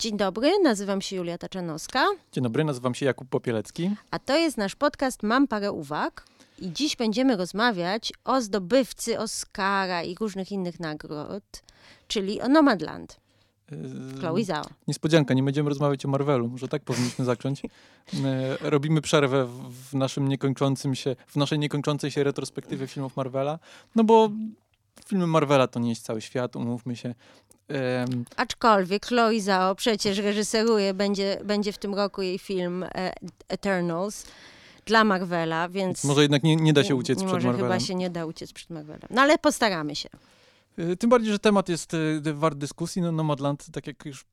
Dzień dobry, nazywam się Julia Taczanowska, Dzień dobry, nazywam się Jakub Popielecki. a to jest nasz podcast Mam parę uwag. I dziś będziemy rozmawiać o zdobywcy Oscara i różnych innych nagród, czyli o Nomadland, Yy, Chloe Zhao. Niespodzianka, nie będziemy rozmawiać o Marvelu, może tak powinniśmy zacząć. Yy, Robimy przerwę w- w naszym niekończącym się, w naszej niekończącej się retrospektywie filmów Marvela, no bo filmy Marvela to nie jest cały świat, umówmy się. Em, Aczkolwiek Chloe Zhao przecież reżyseruje, będzie, będzie w tym roku jej film e, Eternals dla Marvela, więc... Może jednak nie, nie da się uciec przed może Marvelem. chyba się nie da uciec przed Marvelem. No ale postaramy się. Yy, Tym bardziej, że temat jest yy, wart dyskusji. No, Nomadland, tak jak już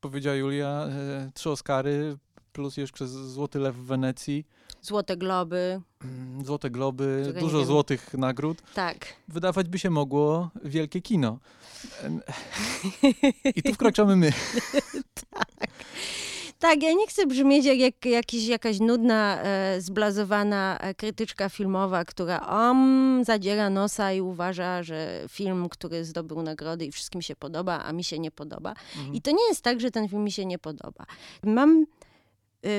powiedziała Julia, trzy Oscary, plus jeszcze Złoty Lew w Wenecji, Złote Globy, mm, Złote Globy, nie dużo złotych nagród. tak. wydawać by się mogło wielkie kino. I tu wkraczamy my. Tak, ja nie chcę brzmieć jak, jak jakiś, jakaś nudna, e, zblazowana e, krytyczka filmowa, która om, zadziera nosa i uważa, że film, który zdobył nagrody i wszystkim się podoba, a mi się nie podoba. I to nie jest tak, że ten film mi się nie podoba. Mam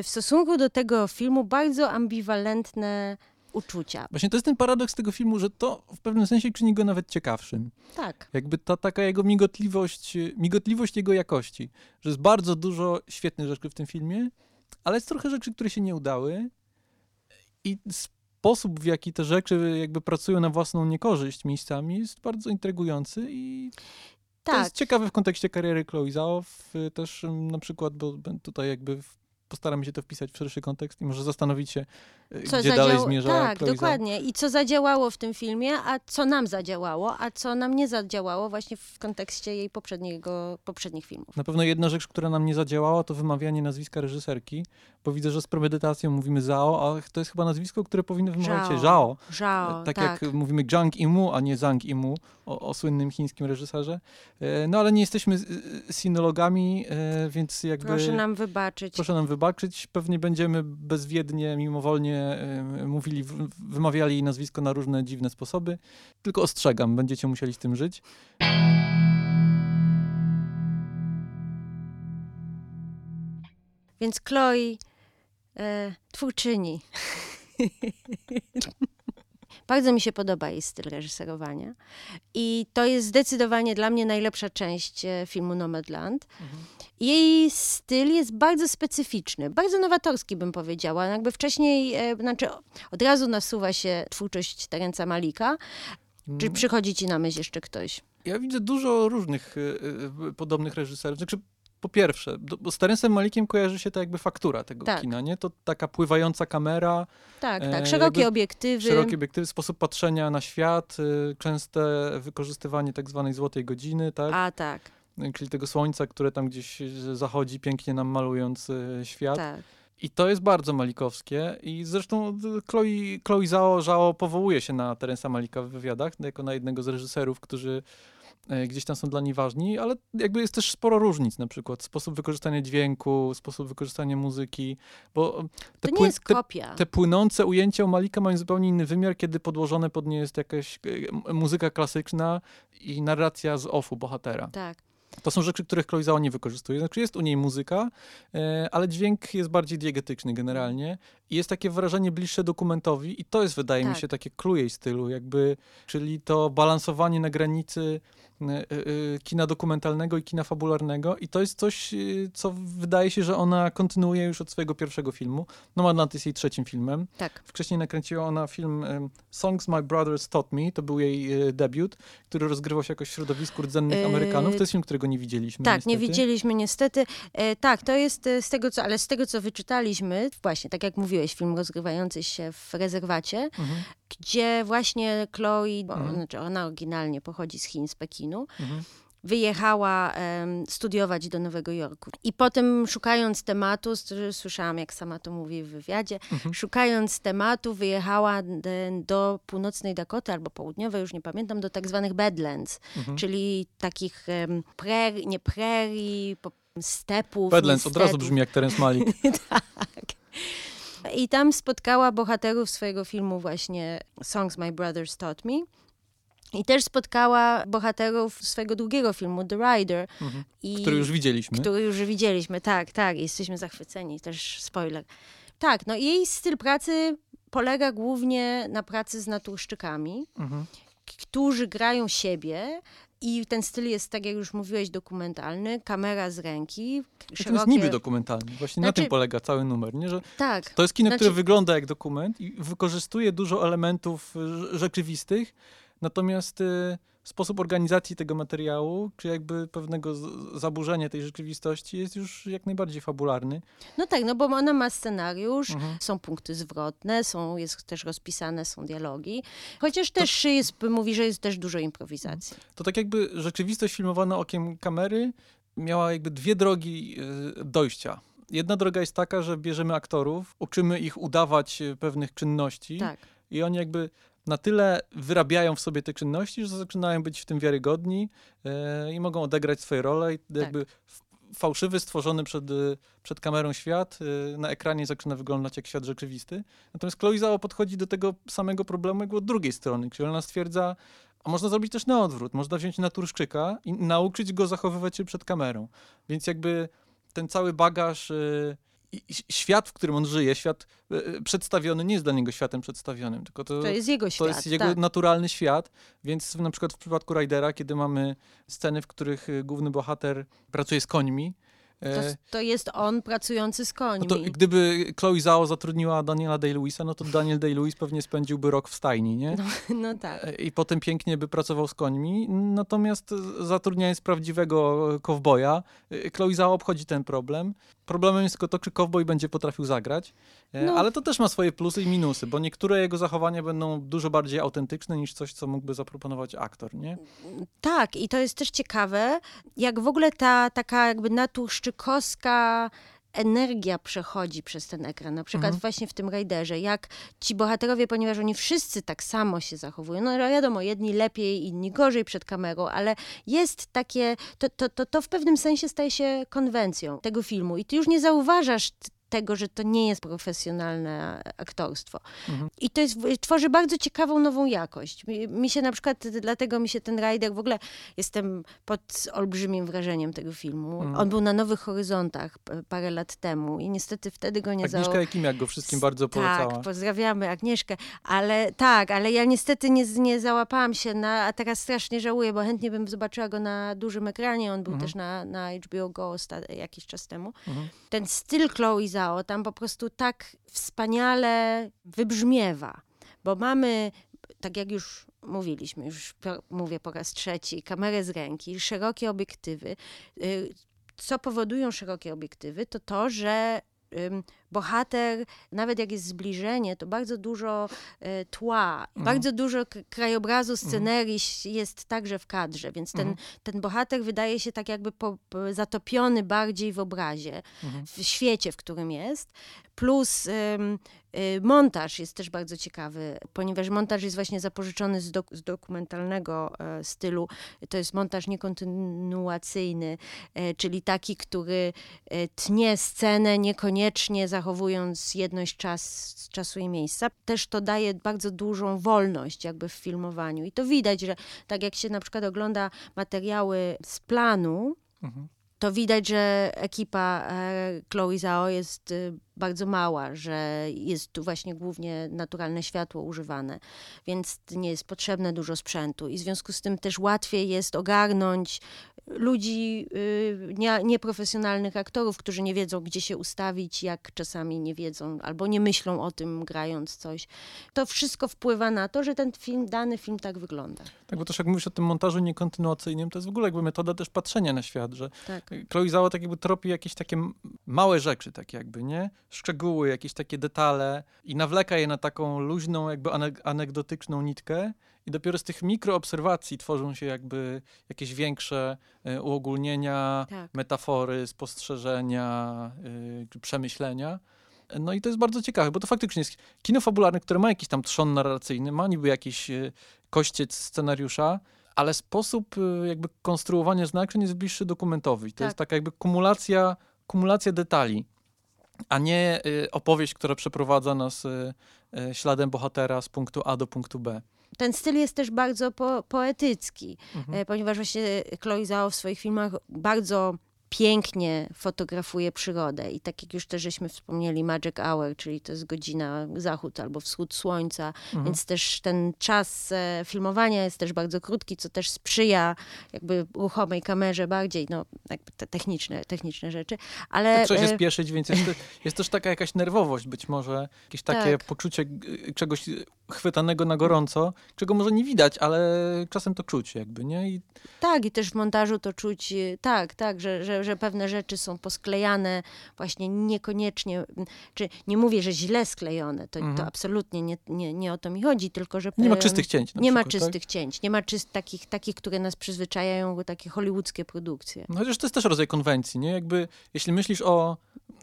w stosunku do tego filmu bardzo ambiwalentne uczucia. Właśnie to jest ten paradoks tego filmu, że to w pewnym sensie czyni go nawet ciekawszym. Tak, Jakby ta taka jego migotliwość, y, migotliwość jego jakości. Że jest bardzo dużo świetnych rzeczy w tym filmie, ale jest trochę rzeczy, które się nie udały. I sposób, w jaki te rzeczy jakby pracują na własną niekorzyść miejscami jest bardzo intrygujący i To tak. jest ciekawe w kontekście kariery Chloe Zhao, też na przykład, bo tutaj jakby w, postaramy się to wpisać w szerszy kontekst i może zastanowić się, y, Co gdzie dalej zmierza Tak, dokładnie. I co zadziałało w tym filmie, a co nam zadziałało, a co nam nie zadziałało właśnie w kontekście jej poprzedniego, poprzednich filmów. Na pewno jedna rzecz, która nam nie zadziałała, to wymawianie nazwiska reżyserki, bo widzę, że z premedytacją mówimy Zhao, a to jest chyba nazwisko, które powinno wymawiać się Zhao. Zhao, tak, tak. jak mówimy Zhang Imu, a nie Zhang Imu, o, o słynnym chińskim reżyserze. E, No ale nie jesteśmy sinologami, e, więc jakby... Proszę nam wybaczyć. Proszę nam wybaczyć, pewnie będziemy bezwiednie, mimowolnie e, mówili, wymawiali jej nazwisko na różne dziwne sposoby. Tylko ostrzegam, będziecie musieli z tym żyć. Więc Chloe, e, twórczyni. Bardzo mi się podoba jej styl reżyserowania. I to jest zdecydowanie dla mnie najlepsza część e, filmu Nomadland. Jej styl jest bardzo specyficzny, bardzo nowatorski bym powiedziała. Jakby wcześniej, e, znaczy od razu nasuwa się twórczość Terenca Malika. Czy przychodzi ci na myśl jeszcze ktoś? Ja widzę dużo różnych e, e, podobnych reżyserów. Znaczy, po pierwsze, do, bo z Terencem Malikiem kojarzy się ta jakby faktura tego Tak. kina, nie? To taka pływająca kamera, Tak, E, tak. Szerokie jakby obiektywy. szeroki obiektyw, sposób patrzenia na świat, e, częste wykorzystywanie tak zwanej złotej godziny, tak? A tak, Czyli tego słońca, które tam gdzieś e, zachodzi, pięknie nam malując e, świat. tak. I to jest bardzo malikowskie i zresztą y, Chloe, Chloe Zhao, Zhao powołuje się na Terensa Malika w wywiadach jako na jednego z reżyserów, którzy e, gdzieś tam są dla niej ważni, ale jakby jest też sporo różnic, na przykład sposób wykorzystania dźwięku, sposób wykorzystania muzyki, bo te, jest te, kopia. te płynące ujęcia u Malika mają zupełnie inny wymiar, kiedy podłożone pod nie jest jakaś e, muzyka klasyczna i narracja z offu bohatera. Tak. To są rzeczy, których Chloe Zhao nie wykorzystuje. Znaczy jest u niej muzyka, e, ale dźwięk jest bardziej diegetyczny generalnie i jest takie wrażenie bliższe dokumentowi i to jest, wydaje mi Tak. się, takie clue jej stylu, jakby, czyli to balansowanie na granicy e, e, e, kina dokumentalnego i kina fabularnego i to jest coś, co wydaje się, że ona kontynuuje już od swojego pierwszego filmu. Nomadland jest jej trzecim filmem. Tak. Wcześniej nakręciła ona film Songs My Brothers Taught Me, to był jej debiut, który rozgrywał się jakoś w środowisku rdzennych Amerykanów. To jest film, którego nie widzieliśmy Tak, niestety. nie widzieliśmy niestety. Tak, to jest z tego, co, ale z tego, co wyczytaliśmy, właśnie, tak jak mówiłeś, film rozgrywający się w rezerwacie, Mhm, gdzie właśnie Chloe, Mhm. znaczy ona oryginalnie pochodzi z Chin, z Pekinu, mhm. wyjechała em, studiować do Nowego Jorku. I potem szukając tematu, słyszałam jak sama to mówi w wywiadzie, Mhm. szukając tematu wyjechała do północnej Dakoty albo południowej, już nie pamiętam, do tak zwanych Badlands, Mhm. czyli takich em, prerii, nie po- stepów. Badlands od razu brzmi jak Terence Malik. tak. I tam spotkała bohaterów swojego filmu właśnie Songs My Brothers Taught Me. I też spotkała bohaterów swojego drugiego filmu, The Rider. Mhm. I, Który już widzieliśmy. Który już widzieliśmy, tak, tak. Jesteśmy zachwyceni, też spoiler. Tak, no i jej styl pracy polega głównie na pracy z naturszczykami, Mhm. którzy grają siebie i ten styl jest, tak jak już mówiłeś, dokumentalny, kamera z ręki, To jest szerokie... niby dokumentalny. Właśnie na Znaczy- tym polega cały numer, nie? Że Tak, to jest kino, Znaczy- które wygląda jak dokument i wykorzystuje dużo elementów y, rzeczywistych, natomiast y, sposób organizacji tego materiału, czy jakby pewnego zaburzenia tej rzeczywistości jest już jak najbardziej fabularny. no tak, no bo ona ma scenariusz, Mhm. są punkty zwrotne, są, jest też rozpisane, są dialogi, chociaż też jest, mówi, że jest też dużo improwizacji. To tak jakby rzeczywistość filmowana okiem kamery miała jakby dwie drogi y, dojścia. Jedna droga jest taka, że bierzemy aktorów, uczymy ich udawać y, pewnych czynności Tak. i oni jakby na tyle wyrabiają w sobie te czynności, że zaczynają być w tym wiarygodni e, i mogą odegrać swoje role i Tak. jakby fałszywy, stworzony przed, y, przed kamerą świat y, na ekranie zaczyna wyglądać jak świat rzeczywisty. Natomiast Chloe Zhao podchodzi do tego samego problemu jakby od drugiej strony, czyli ona stwierdza, a można zrobić też na odwrót. Można wziąć naturszczyka i nauczyć go zachowywać się przed kamerą. Więc jakby ten cały bagaż, y, i świat, w którym on żyje, świat y, przedstawiony nie jest dla niego światem przedstawionym, tylko to, To jest jego to świat. jest jego tak. naturalny świat, więc na przykład w przypadku Ridera, kiedy mamy sceny, w których y, główny bohater pracuje z końmi, To, e, to jest on pracujący z no końmi. to gdyby Chloe Zhao zatrudniła Daniela Day-Lewisa, no to Daniel Day-Lewis pewnie spędziłby rok w stajni, nie? No tak. E, I potem pięknie by pracował z końmi. Natomiast zatrudniając prawdziwego kowboja, e, Chloe Zhao obchodzi ten problem. Problemem jest tylko to, czy kowboj będzie potrafił zagrać. No. Ale to też ma swoje plusy i minusy, bo niektóre jego zachowania będą dużo bardziej autentyczne niż coś, co mógłby zaproponować aktor, nie? Tak, i to jest też ciekawe, jak w ogóle ta taka jakby naturszczykowska energia przechodzi przez ten ekran. Na przykład Mhm. właśnie w tym Raiderze, jak ci bohaterowie, ponieważ oni wszyscy tak samo się zachowują, no wiadomo, jedni lepiej, inni gorzej przed kamerą, ale jest takie, to, to, to, to w pewnym sensie staje się konwencją tego filmu i ty już nie zauważasz tego, że to nie jest profesjonalne aktorstwo. Mhm. I to jest, tworzy bardzo ciekawą nową jakość. Mi, mi się na przykład, dlatego mi się ten Rider, w ogóle jestem pod olbrzymim wrażeniem tego filmu. Mhm. On był na Nowych Horyzontach parę lat temu i niestety wtedy go nie Agnieszka zauważyłam. Jakimiak go wszystkim bardzo polecała. Tak, pozdrawiamy Agnieszkę, ale tak, ale ja niestety nie, nie załapałam się na, a teraz strasznie żałuję, bo chętnie bym zobaczyła go na dużym ekranie, on był Mhm. też na, na HBO Go jakiś czas temu. Mhm. Ten styl Chloe Zhao tam po prostu tak wspaniale wybrzmiewa, bo mamy, tak jak już mówiliśmy, już mówię po raz trzeci, kamerę z ręki, szerokie obiektywy. Y, Co powodują szerokie obiektywy, to to, że bohater, nawet jak jest zbliżenie, to bardzo dużo e, tła, Mhm. bardzo dużo krajobrazu, scenerii jest także w kadrze, więc ten, Mhm. ten bohater wydaje się tak jakby po, zatopiony bardziej w obrazie, Mhm. w świecie, w którym jest. Plus ym, y, montaż jest też bardzo ciekawy, ponieważ montaż jest właśnie zapożyczony z, dok- z dokumentalnego e, stylu. To jest montaż niekontynuacyjny, e, czyli taki, który e, tnie scenę, niekoniecznie zachowując jedność czas, czasu i miejsca. Też to daje bardzo dużą wolność jakby w filmowaniu. I to widać, że tak jak się na przykład ogląda materiały z planu, Mhm. to widać, że ekipa e, Chloe Zhao jest y, bardzo mała, że jest tu właśnie głównie naturalne światło używane, więc nie jest potrzebne dużo sprzętu i w związku z tym też łatwiej jest ogarnąć ludzi, y, nie, nieprofesjonalnych aktorów, którzy nie wiedzą, gdzie się ustawić, jak czasami nie wiedzą albo nie myślą o tym, grając coś. To wszystko wpływa na to, że ten film, dany film tak wygląda. Tak, bo też jak mówisz o tym montażu niekontynuacyjnym, to jest w ogóle jakby metoda też patrzenia na świat, że Tak. Chloe Zhao tak jakby tropi jakieś takie małe rzeczy, tak jakby, nie? Szczegóły, jakieś takie detale i nawleka je na taką luźną, jakby ane- anegdotyczną nitkę i dopiero z tych mikroobserwacji tworzą się jakby jakieś większe e, uogólnienia, Tak. metafory, spostrzeżenia, y, czy przemyślenia. No i to jest bardzo ciekawe, bo to faktycznie jest kino fabularne, które ma jakiś tam trzon narracyjny, ma niby jakiś y, kościec scenariusza, ale sposób y, jakby konstruowania znaczeń jest bliższy dokumentowi. To Tak. jest taka jakby kumulacja, kumulacja detali, a nie y, opowieść, która przeprowadza nas y, y, śladem bohatera z punktu A do punktu B. ten styl jest też bardzo po, poetycki, Mhm. e, ponieważ właśnie Chloe Zhao w swoich filmach bardzo pięknie fotografuje przyrodę i tak jak już też żeśmy wspomnieli Magic Hour, czyli to jest godzina zachód albo wschód słońca, Mhm. więc też ten czas e, filmowania jest też bardzo krótki, co też sprzyja jakby ruchomej kamerze bardziej, no jakby te techniczne, techniczne rzeczy, ale... Tak trzeba się e, spieszyć, więc jest, jest też taka jakaś nerwowość być może, jakieś takie Tak. poczucie czegoś chwytanego na gorąco, czego może nie widać, ale czasem to czuć jakby, nie? I Tak, i też w montażu to czuć, y, tak, tak, że, że, że pewne rzeczy są posklejane właśnie niekoniecznie, m, czy nie mówię, że źle sklejone, to, Mhm. to absolutnie nie, nie, nie o to mi chodzi, tylko że... nie ma czystych cięć Nie ma przykład, tak? czystych cięć, nie ma czyst, takich, takich, które nas przyzwyczajają, takie hollywoodzkie produkcje. No chociaż to jest też rodzaj konwencji, nie? Jakby, jeśli myślisz o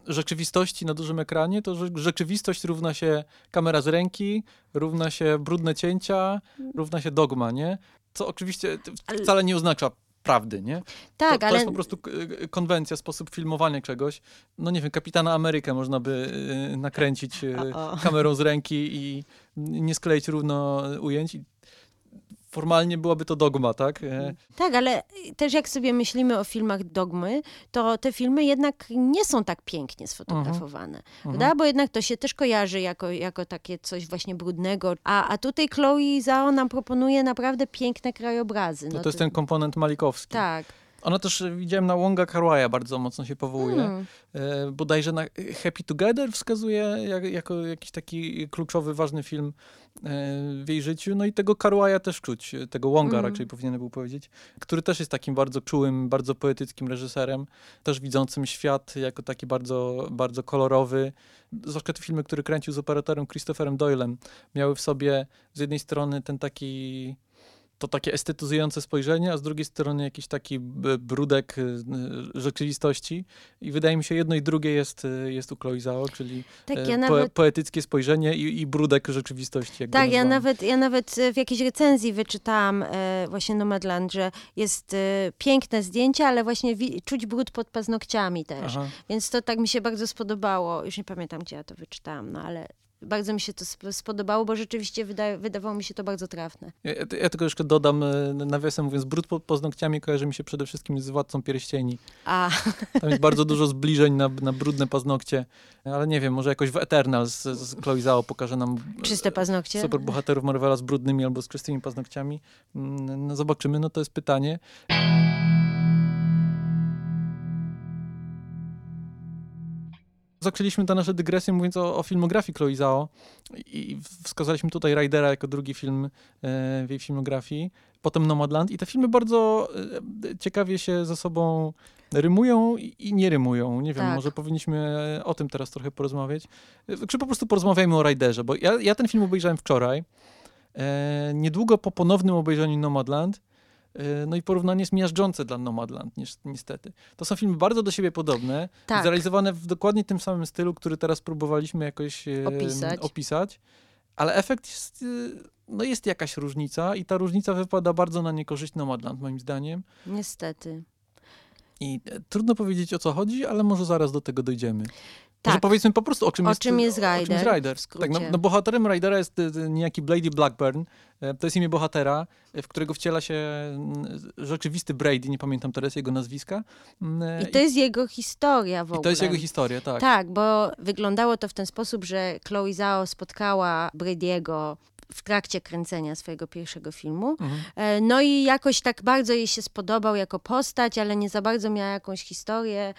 rzeczywistości na dużym ekranie, to rzeczywistość równa się kamera z ręki, równa się brudne cięcia, równa się dogma, nie? Co oczywiście wcale nie oznacza prawdy, nie? Tak, to, to ale jest po prostu k- konwencja, sposób filmowania czegoś. No nie wiem, Kapitana Amerykę można by y, nakręcić y, O, o. kamerą z ręki i nie skleić równo ujęć. I Formalnie byłaby to dogma, tak? E, Tak, ale też jak sobie myślimy o filmach dogmy, to te filmy jednak nie są tak pięknie sfotografowane, Mhm. prawda? Bo jednak to się też kojarzy jako, jako takie coś właśnie brudnego. A, a tutaj Chloe Zhao nam proponuje naprawdę piękne krajobrazy. To, No to jest ten komponent malikowski. Tak. Ona też, e, widziałem, na Wonga Kar-wai'a bardzo mocno się powołuje. Mm. E, bodajże na Happy Together wskazuje jak, jako jakiś taki kluczowy, ważny film e, w jej życiu. No i tego Karłaja też czuć, e, tego Wonga Mm. raczej powinienem był powiedzieć, który też jest takim bardzo czułym, bardzo poetyckim reżyserem, też widzącym świat jako taki bardzo, bardzo kolorowy. Zwłaszcza te filmy, które kręcił z operatorem Christopherem Doylem, miały w sobie z jednej strony ten taki to takie estetyzujące spojrzenie, a z drugiej strony jakiś taki brudek y, y, rzeczywistości. I wydaje mi się, jedno i drugie jest, y, jest u Chloe Zhao, czyli Tak, e, ja nawet... poetyckie spojrzenie i, i brudek rzeczywistości. Tak, ja nawet, ja nawet w jakiejś recenzji wyczytałam e, właśnie Nomadland, że jest e, piękne zdjęcie, ale właśnie czuć brud pod paznokciami też. Aha. Więc to tak mi się bardzo spodobało. Już nie pamiętam, gdzie ja to wyczytałam, no ale bardzo mi się to sp- spodobało, bo rzeczywiście wyda- wydawało mi się to bardzo trafne. Ja, ja ja tylko jeszcze dodam, e, nawiasem mówiąc, brud pod paznokciami kojarzy mi się przede wszystkim z Władcą Pierścieni. A, Tam jest bardzo dużo zbliżeń na, na brudne paznokcie, ale nie wiem, może jakoś w Eternal z, z Chloe Zhao pokaże nam e, czyste paznokcie? super bohaterów Marvela z brudnymi albo z czystymi paznokciami. Mm, No zobaczymy, no to jest pytanie. Zaczęliśmy te nasze dygresje mówiąc o, o filmografii Chloe Zhao i wskazaliśmy tutaj Ridera jako drugi film e, w jej filmografii, potem Nomadland i te filmy bardzo e, ciekawie się ze sobą rymują i, nie rymują. Nie wiem, Tak. może powinniśmy o tym teraz trochę porozmawiać. E, Czy po prostu porozmawiajmy o Riderze, bo ja, ja ten film obejrzałem wczoraj, e, niedługo po ponownym obejrzeniu Nomadland, e, no i porównanie jest miażdżące dla Nomadland, niestety. To są filmy bardzo do siebie podobne, Tak. zrealizowane w dokładnie tym samym stylu, który teraz próbowaliśmy jakoś e, Opisać. opisać, ale efekt jest, e, no jest jakaś różnica i ta różnica wypada bardzo na niekorzyść Nomadland, moim zdaniem. Niestety. I e, trudno powiedzieć o co chodzi, ale może zaraz do tego dojdziemy. Może Tak. powiedzmy po prostu o czym O jest, czym jest O czym jest Rider, Rider. Tak, no, no bohaterem Ridera jest e, e, niejaki Blady Blackburn. E, To jest imię bohatera, e, w którego wciela się mm, rzeczywisty Brady, nie pamiętam teraz jego nazwiska. Mm, e, I to jest jego historia w i ogóle. to jest jego historia, tak. Tak, bo wyglądało to w ten sposób, że Chloe Zhao spotkała Brady'ego w trakcie kręcenia swojego pierwszego filmu. Mhm. E, No i jakoś tak bardzo jej się spodobał jako postać, ale nie za bardzo miała jakąś historię,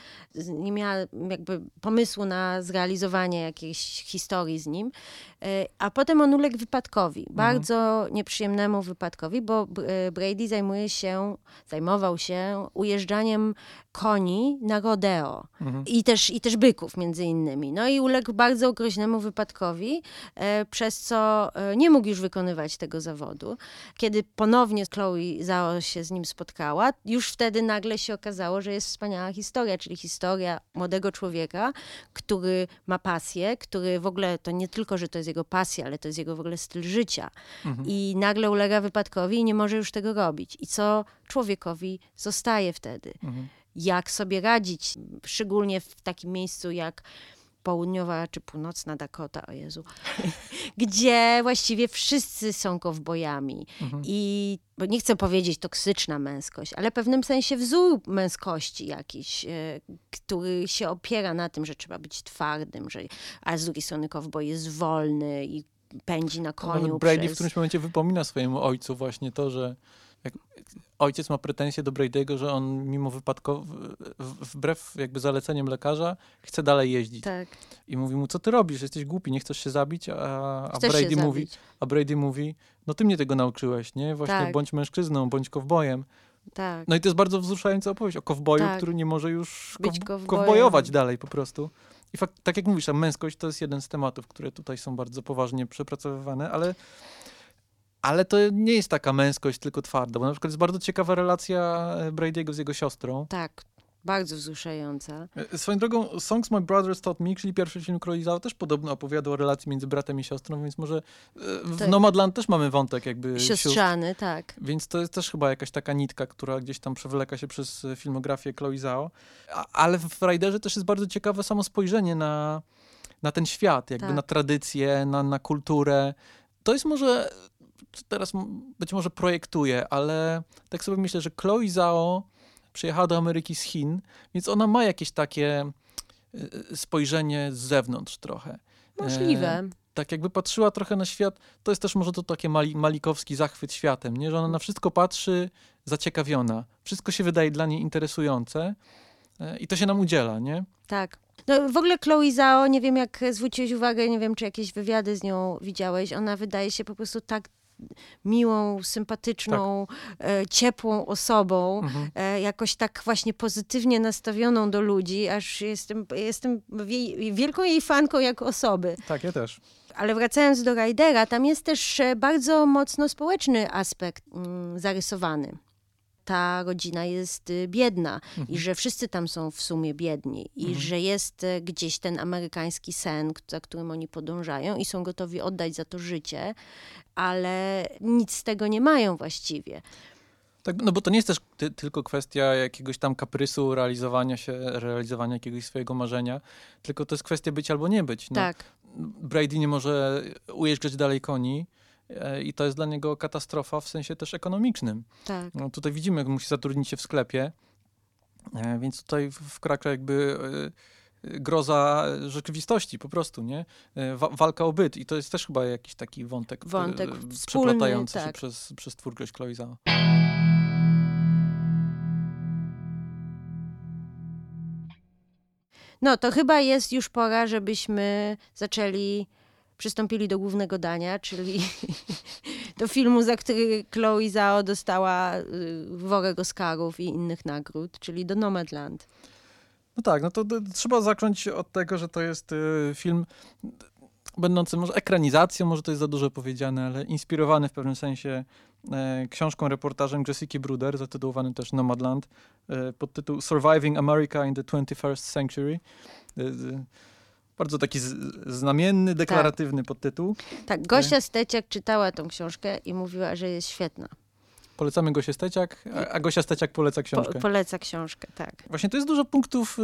nie miała jakby pomysłu na zrealizowanie jakiejś historii z nim. E, A potem on uległ wypadkowi, bardzo nieprzyjemnemu wypadkowi, bo e, Brady zajmuje się, zajmował się ujeżdżaniem koni na rodeo Mhm. i też, i też byków między innymi. No i uległ bardzo groźnemu wypadkowi, przez co nie mógł już wykonywać tego zawodu. Kiedy ponownie Chloe Zhao się z nim spotkała, już wtedy nagle się okazało, że jest wspaniała historia, czyli historia młodego człowieka, który ma pasję, który w ogóle to nie tylko, że to jest jego pasja, ale to jest jego w ogóle styl życia. Mhm. I nagle ulega wypadkowi i nie może już tego robić. I co człowiekowi zostaje wtedy? Mhm. jak sobie radzić, szczególnie w takim miejscu jak południowa czy północna Dakota, o Jezu, gdzie właściwie wszyscy są kowbojami. Mhm. I, bo nie chcę powiedzieć toksyczna męskość, ale w pewnym sensie wzór męskości jakiś, e, który się opiera na tym, że trzeba być twardym, że, a z drugiej strony kowboj jest wolny i pędzi na koniu Nawet Brady w przez... którymś momencie wypomina swojemu ojcu właśnie to, że jak ojciec ma pretensje do Brady'ego, że on mimo wypadkowo, w- wbrew jakby zaleceniom lekarza, chce dalej jeździć. Tak, I mówi mu, co ty robisz? Jesteś głupi, nie chcesz się zabić? A, a, chcesz Brady, mówi, zabić. a Brady mówi, no ty mnie tego nauczyłeś, nie? Właśnie Tak. bądź mężczyzną, bądź kowbojem. Tak. No i to jest bardzo wzruszająca opowieść o kowboju, Tak. który nie może już Być kow- kowbojem. kowbojować dalej po prostu. I fakt, tak jak mówisz, ta męskość to jest jeden z tematów, które tutaj są bardzo poważnie przepracowywane, ale, ale to nie jest taka męskość tylko twarda, bo na przykład jest bardzo ciekawa relacja e, Brady'ego z jego siostrą. Tak, bardzo wzruszająca. E, Swoją drogą, Songs My Brothers Taught Me, czyli pierwszy film Crowley też podobno opowiada o relacji między bratem i siostrą, więc może e, w Tak. Nomadland też mamy wątek jakby sióstr. Siostrzany, tak. Więc to jest też chyba jakaś taka nitka, która gdzieś tam przewleka się przez filmografię Chloe Zhao. A, ale w Riderze też jest bardzo ciekawe samo spojrzenie na, na ten świat, jakby Tak. na tradycję, na, na kulturę. To jest może, teraz być może projektuję, ale tak sobie myślę, że Chloe Zhao przyjechała do Ameryki z Chin, więc ona ma jakieś takie e, spojrzenie z zewnątrz trochę. Możliwe. tak jakby patrzyła trochę na świat, to jest też może to takie mali, malikowski zachwyt światem, nie? że ona na wszystko patrzy zaciekawiona. Wszystko się wydaje dla niej interesujące e, i to się nam udziela, nie? Tak. No, w ogóle Chloe Zhao, nie wiem jak zwróciłeś uwagę, nie wiem czy jakieś wywiady z nią widziałeś, ona wydaje się po prostu tak miłą, sympatyczną, e, ciepłą osobą, Mhm. e, jakoś tak właśnie pozytywnie nastawioną do ludzi, aż jestem, jestem wielką jej fanką jako osoby. Tak, ja też. Ale wracając do Raidera, tam jest też e, bardzo mocno społeczny aspekt mm, zarysowany. Ta rodzina jest y, biedna i że wszyscy tam są w sumie biedni i Mhm. że jest e, gdzieś ten amerykański sen, za którym oni podążają i są gotowi oddać za to życie, ale nic z tego nie mają właściwie. Tak, no bo to nie jest też ty, tylko kwestia jakiegoś tam kaprysu, realizowania się, realizowania jakiegoś swojego marzenia, tylko to jest kwestia być albo nie być. No, Tak, Brady nie może ujeżdżać dalej koni i to jest dla niego katastrofa w sensie też ekonomicznym. tak. No tutaj widzimy, jak musi zatrudnić się w sklepie, e, więc tutaj wkracza jakby e, e, groza rzeczywistości po prostu, nie? E, Wa walka o byt i to jest też chyba jakiś taki wątek, e, Wątek e, przeplatający się tak. przez, przez twórczość Chloe Zhao. No to chyba jest już pora, żebyśmy zaczęli, przystąpili do głównego dania, czyli do filmu, za który Chloe Zhao dostała y, worek Oscarów i innych nagród, czyli do Nomadland. No tak, no to, trzeba zacząć od tego, że to jest y, film będący może ekranizacją, może to jest za dużo powiedziane, ale inspirowany w pewnym sensie e, książką, reportażem Jessica Bruder, zatytułowanym też Nomadland, e, pod tytuł Surviving America in the 21st Century. Bardzo taki znamienny, deklaratywny podtytuł. Tak, Gosia Steciak czytała tą książkę i mówiła, że jest świetna. Polecamy Gosię Steciak, a, Gosia Steciak poleca Po, książkę. poleca książkę, tak. Właśnie to jest dużo punktów y,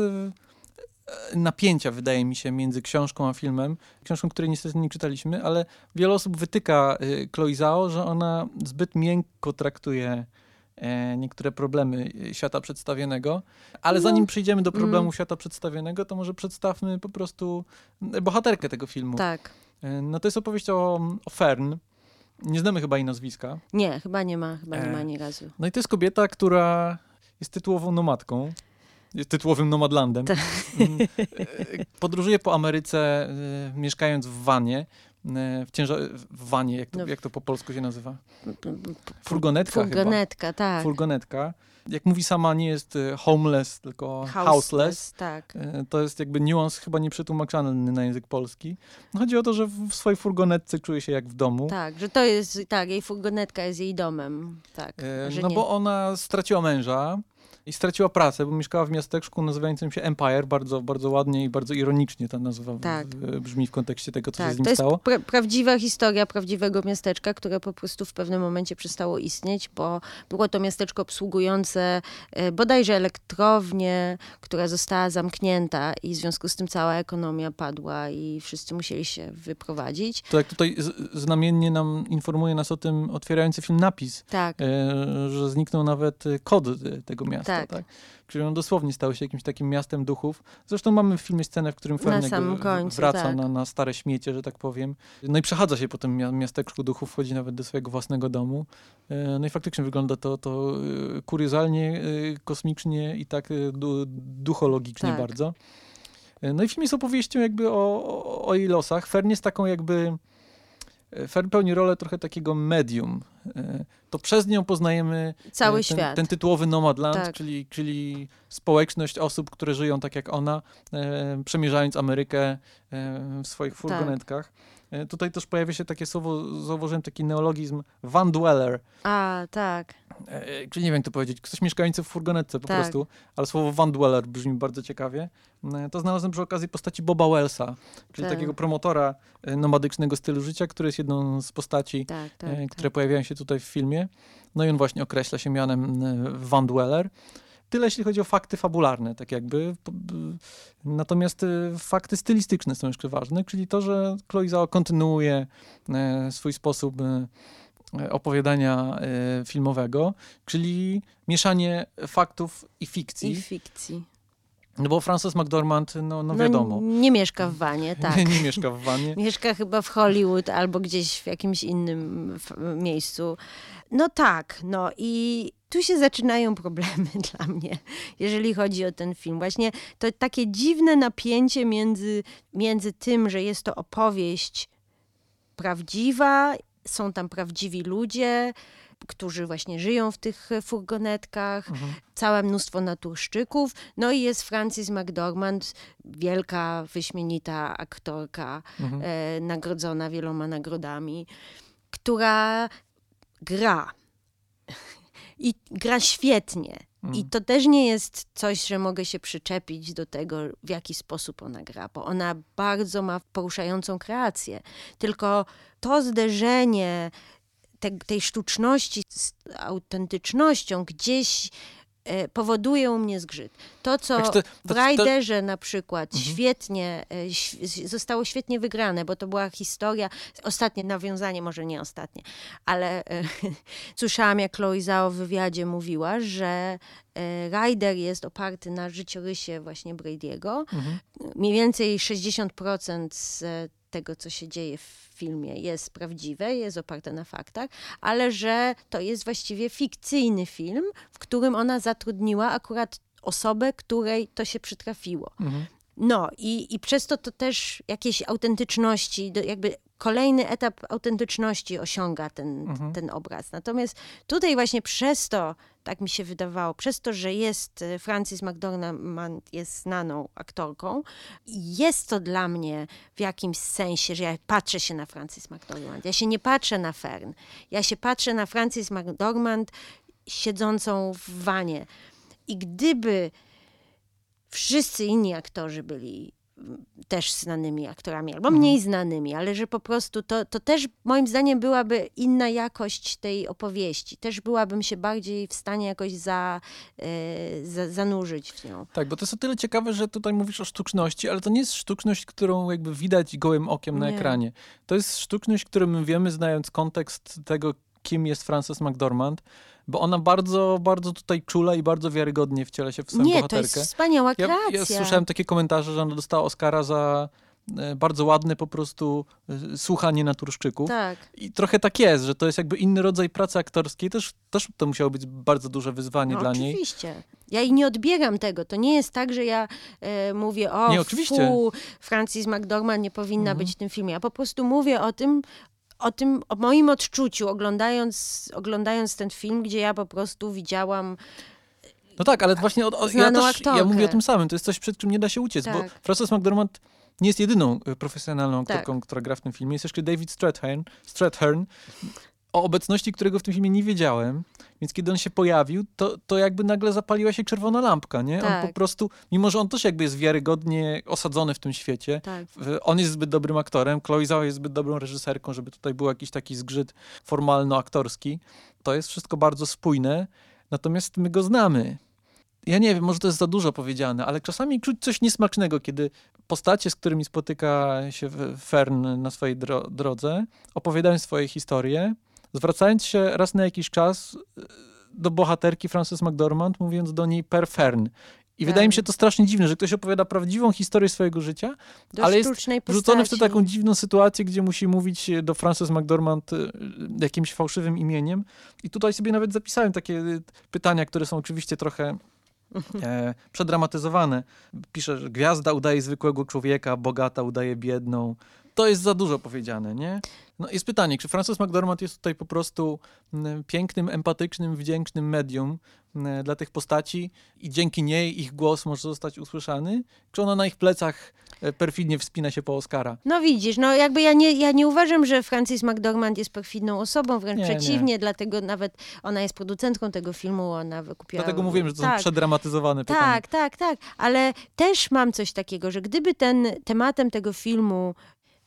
y, napięcia, wydaje mi się, między książką a filmem. Książką, której niestety nie czytaliśmy, ale wiele osób wytyka y, Chloe Zhao, że ona zbyt miękko traktuje niektóre problemy y, świata przedstawionego. Ale No. zanim przejdziemy do problemu Mm. świata przedstawionego, to może przedstawmy po prostu y, bohaterkę tego filmu. Tak. No to jest opowieść o, o Fern. Nie znamy chyba jej nazwiska. Nie, chyba nie ma, chyba nie ma E, ani razu. No i to jest kobieta, która jest tytułową nomadką. Jest tytułowym nomadlandem. Tak. Mm, e, Podróżuje po Ameryce, e, mieszkając w vanie. E, W, ciężar- w vanie, jak to, No. jak to po polsku się nazywa? Furgonetka, Furgonetka, tak. chyba. Furgonetka. Jak mówi sama, nie jest e, homeless, tylko houseless. Tak. E, To jest jakby niuans chyba nieprzetłumaczalny na język polski. Chodzi o to, że w swojej furgonetce czuje się jak w domu. Tak, że to jest, tak, jej furgonetka jest jej domem, tak. E, No nie- bo ona straciła męża i straciła pracę, bo mieszkała w miasteczku nazywającym się Empire, bardzo, bardzo ładnie i bardzo ironicznie ta nazwa Tak. brzmi w kontekście tego, co Tak, się z nim to jest stało. pra- prawdziwa historia prawdziwego miasteczka, które po prostu w pewnym momencie przestało istnieć, bo było to miasteczko obsługujące e, bodajże elektrownię, która została zamknięta i w związku z tym cała ekonomia padła i wszyscy musieli się wyprowadzić. To jak tutaj znamiennie nam informuje nas o tym otwierający film napis, Tak, e, że zniknął nawet kod tego miasta, tak. Tak. Który on dosłownie stał się jakimś takim miastem duchów. Zresztą mamy w filmie scenę, w którym Fern końcu, wraca tak. na, na stare śmiecie, że tak powiem. No i przechadza się po tym mia- miasteczku duchów, wchodzi nawet do swojego własnego domu. E, No i faktycznie wygląda to, to e, kuriozalnie, e, kosmicznie i tak du, duchologicznie Tak. bardzo. No i film jest opowieścią jakby o, o, o jej losach. Fern jest taką jakby... Fern pełni rolę trochę takiego medium. E, To przez nią poznajemy cały e, ten, świat. ten tytułowy Nomadland, Tak. czyli, czyli społeczność osób, które żyją tak jak ona, e, przemierzając Amerykę w swoich Tak. furgonetkach. E, tutaj też pojawia się takie słowo, zauważyłem taki neologizm, van dweller, A, tak. e, czyli nie wiem jak to powiedzieć, ktoś mieszkający w furgonetce po Tak. prostu, ale słowo van dweller brzmi bardzo ciekawie. E, to znalazłem przy okazji postaci Boba Wellsa, czyli Tak. takiego promotora e, nomadycznego stylu życia, który jest jedną z postaci Tak, tak, e, tak. które pojawiają się tutaj w filmie. No i on właśnie określa się mianem e, Van Dweller. Tyle jeśli chodzi o fakty fabularne, tak jakby. Natomiast e, fakty stylistyczne są jeszcze ważne, czyli to, że Chloe Zhao kontynuuje e, swój sposób e, e, opowiadania e, filmowego, czyli mieszanie faktów i fikcji. I fikcji. No bo Frances McDormand, no, no wiadomo, nie mieszka w wanie, tak. nie, nie mieszka w wannie. Mieszka chyba w Hollywood albo gdzieś w jakimś innym miejscu. No tak, no i tu się zaczynają problemy dla mnie, jeżeli chodzi o ten film. Właśnie to takie dziwne napięcie między, między tym, że jest to opowieść prawdziwa, są tam prawdziwi ludzie, którzy właśnie żyją w tych furgonetkach, Mhm. całe mnóstwo naturszczyków. No i jest Frances McDormand, wielka, wyśmienita aktorka, Mhm. e, nagrodzona wieloma nagrodami, która gra. I gra świetnie. I Mhm. to też nie jest coś, że mogę się przyczepić do tego, w jaki sposób ona gra, bo ona bardzo ma poruszającą kreację. Tylko to zderzenie te, tej sztuczności z autentycznością gdzieś powoduje u mnie zgrzyt. To, co Znaczy to- w to- to- na przykład Mhm. świetnie, e, zostało świetnie wygrane, bo to była historia, ostatnie nawiązanie, może nie ostatnie, ale e, słyszałam, jak Chloe Zhao w wywiadzie mówiła, że e, Rider jest oparty na życiorysie właśnie Brady'ego. Mhm. Mniej więcej 60% z e, tego, co się dzieje w filmie, jest prawdziwe, jest oparte na faktach, ale że to jest właściwie fikcyjny film, w którym ona zatrudniła akurat osobę, której to się przytrafiło. Mhm. No i, i przez to to też jakieś autentyczności, jakby kolejny etap autentyczności osiąga ten, Mhm. ten obraz. Natomiast tutaj właśnie przez to, tak mi się wydawało, przez to, że jest e, Frances McDormand jest znaną aktorką, jest to dla mnie w jakimś sensie, że ja patrzę się na Frances McDormand. Ja się nie patrzę na Fern. Ja się patrzę na Frances McDormand siedzącą w wanie. I gdyby wszyscy inni aktorzy byli też znanymi aktorami, albo mniej znanymi, ale że po prostu to, to też moim zdaniem byłaby inna jakość tej opowieści. Też byłabym się bardziej w stanie jakoś za, e, za, zanurzyć w nią. Tak, bo to jest o tyle ciekawe, że tutaj mówisz o sztuczności, ale to nie jest sztuczność, którą jakby widać gołym okiem na Nie. ekranie. To jest sztuczność, którą my wiemy, znając kontekst tego, kim jest Frances McDormand, bo ona bardzo, bardzo tutaj czula i bardzo wiarygodnie wciela się w swoją Nie, to bohaterkę. jest wspaniała ja, kreacja. ja słyszałem takie komentarze, że ona dostała Oscara za e, bardzo ładne po prostu e, słuchanie naturszczyków. Tak. I trochę tak jest, że to jest jakby inny rodzaj pracy aktorskiej. Też, też to musiało być bardzo duże wyzwanie No, dla niej. oczywiście. Ja i nie odbieram tego. To nie jest tak, że ja e, mówię, o, Nie, oczywiście. fu, Francis McDormand nie powinna Mhm. być w tym filmie. Ja po prostu mówię o tym, o tym, o moim odczuciu, oglądając, oglądając ten film, gdzie ja po prostu widziałam No tak, ale właśnie o, o, ja też ja mówię o tym samym. To jest coś, przed czym nie da się uciec, bo Tak. Frances McDormand nie jest jedyną y, profesjonalną Tak. aktorką, która gra w tym filmie. Jest jeszcze David Strathairn, Strathairn o obecności którego w tym filmie nie wiedziałem, więc kiedy on się pojawił, to, to jakby nagle zapaliła się czerwona lampka, nie? Tak. On po prostu, mimo że on też jakby jest wiarygodnie osadzony w tym świecie, Tak. on jest zbyt dobrym aktorem, Chloe Zhao jest zbyt dobrą reżyserką, żeby tutaj był jakiś taki zgrzyt formalno-aktorski. To jest wszystko bardzo spójne, natomiast my go znamy. Ja nie wiem, może to jest za dużo powiedziane, ale czasami czuć coś niesmacznego, kiedy postacie, z którymi spotyka się Fern na swojej dro- drodze, opowiadają swoje historie, zwracając się raz na jakiś czas e, do bohaterki Frances McDormand, mówiąc do niej per Fern. I wydaje mi się to strasznie dziwne, że ktoś opowiada prawdziwą historię swojego życia, Do ale jest wrzucony w tę taką dziwną sytuację, gdzie musi mówić do Frances McDormand y, jakimś fałszywym imieniem. I tutaj sobie nawet zapisałem takie y, pytania, które są oczywiście trochę e, przedramatyzowane. Pisze, że gwiazda udaje zwykłego człowieka, bogata udaje biedną. To jest za dużo powiedziane, nie? No jest pytanie, czy Frances McDormand jest tutaj po prostu pięknym, empatycznym, wdzięcznym medium dla tych postaci i dzięki niej ich głos może zostać usłyszany? Czy ona na ich plecach e, perfidnie wspina się po Oscara? No widzisz, no jakby ja nie, ja nie uważam, że Francis McDormand jest perfidną osobą, wręcz Nie, nie. przeciwnie, dlatego nawet ona jest producentką tego filmu, ona wykupiła... Dlatego mówiłem, że to tak, są przedramatyzowane pytania. Tak, tak, tak, ale też mam coś takiego, że gdyby ten tematem tego filmu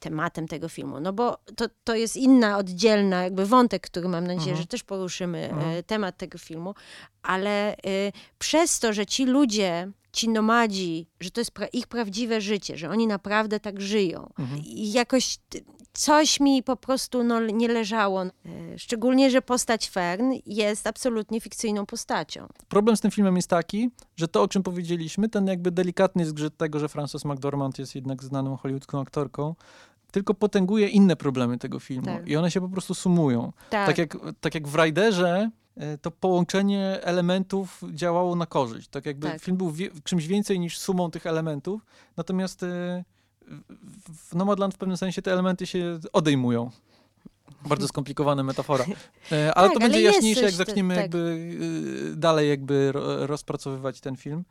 tematem tego filmu, no bo to, to jest inna, oddzielna jakby wątek, który mam nadzieję, Mhm. że też poruszymy, Mhm. e, temat tego filmu, ale y, przez to, że ci ludzie, ci nomadzi, że to jest pra- ich prawdziwe życie, że oni naprawdę tak żyją Mhm. i jakoś coś mi po prostu no, nie leżało. E, Szczególnie, że postać Fern jest absolutnie fikcyjną postacią. Problem z tym filmem jest taki, że to, o czym powiedzieliśmy, ten jakby delikatny zgrzyt tego, że Frances McDormand jest jednak znaną hollywoodzką aktorką, tylko potęguje inne problemy tego filmu. Tak. I one się po prostu sumują. Tak, Tak, jak, tak jak w Riderze, e, to połączenie elementów działało na korzyść. Tak jakby Tak. film był wie, czymś więcej niż sumą tych elementów, natomiast e, w- Nomadland w pewnym sensie te elementy się odejmują. Bardzo skomplikowana metafora. E, Ale Tak, to ale będzie jest jaśniejsze, jak zaczniemy tak. jakby dalej jakby ro- rozpracowywać ten film.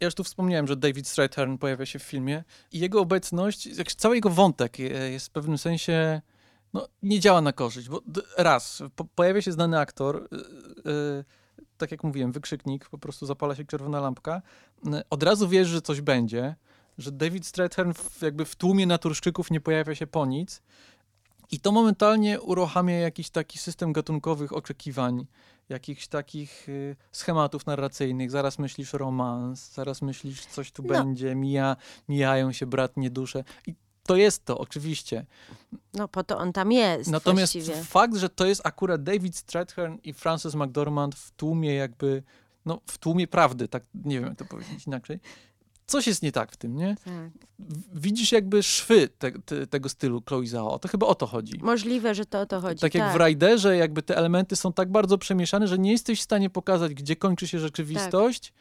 Ja już tu wspomniałem, że David Strathairn pojawia się w filmie i jego obecność, cały jego wątek e, jest w pewnym sensie, no, nie działa na korzyść, bo raz, po, pojawia się znany aktor, y, y, tak jak mówiłem, wykrzyknik, po prostu zapala się czerwona lampka, y, od razu wiesz, że coś będzie, że David Strathairn w, jakby w tłumie naturszczyków nie pojawia się po nic i to momentalnie uruchamia jakiś taki system gatunkowych oczekiwań, jakichś takich y, schematów narracyjnych. Zaraz myślisz romans, zaraz myślisz coś tu No. będzie, mija, mijają się bratnie dusze. I to jest to, oczywiście. no po to on tam jest Natomiast właściwie. fakt, że to jest akurat David Strathairn i Frances McDormand w tłumie jakby, no w tłumie prawdy, tak nie wiem jak to powiedzieć inaczej. Coś jest nie tak w tym, nie? Tak. Widzisz jakby szwy te, te, tego stylu Chloe Zhao. To chyba o to chodzi. Możliwe, że to o to chodzi. Tak jak w Riderze, jakby te elementy są tak bardzo przemieszane, że nie jesteś w stanie pokazać, gdzie kończy się rzeczywistość,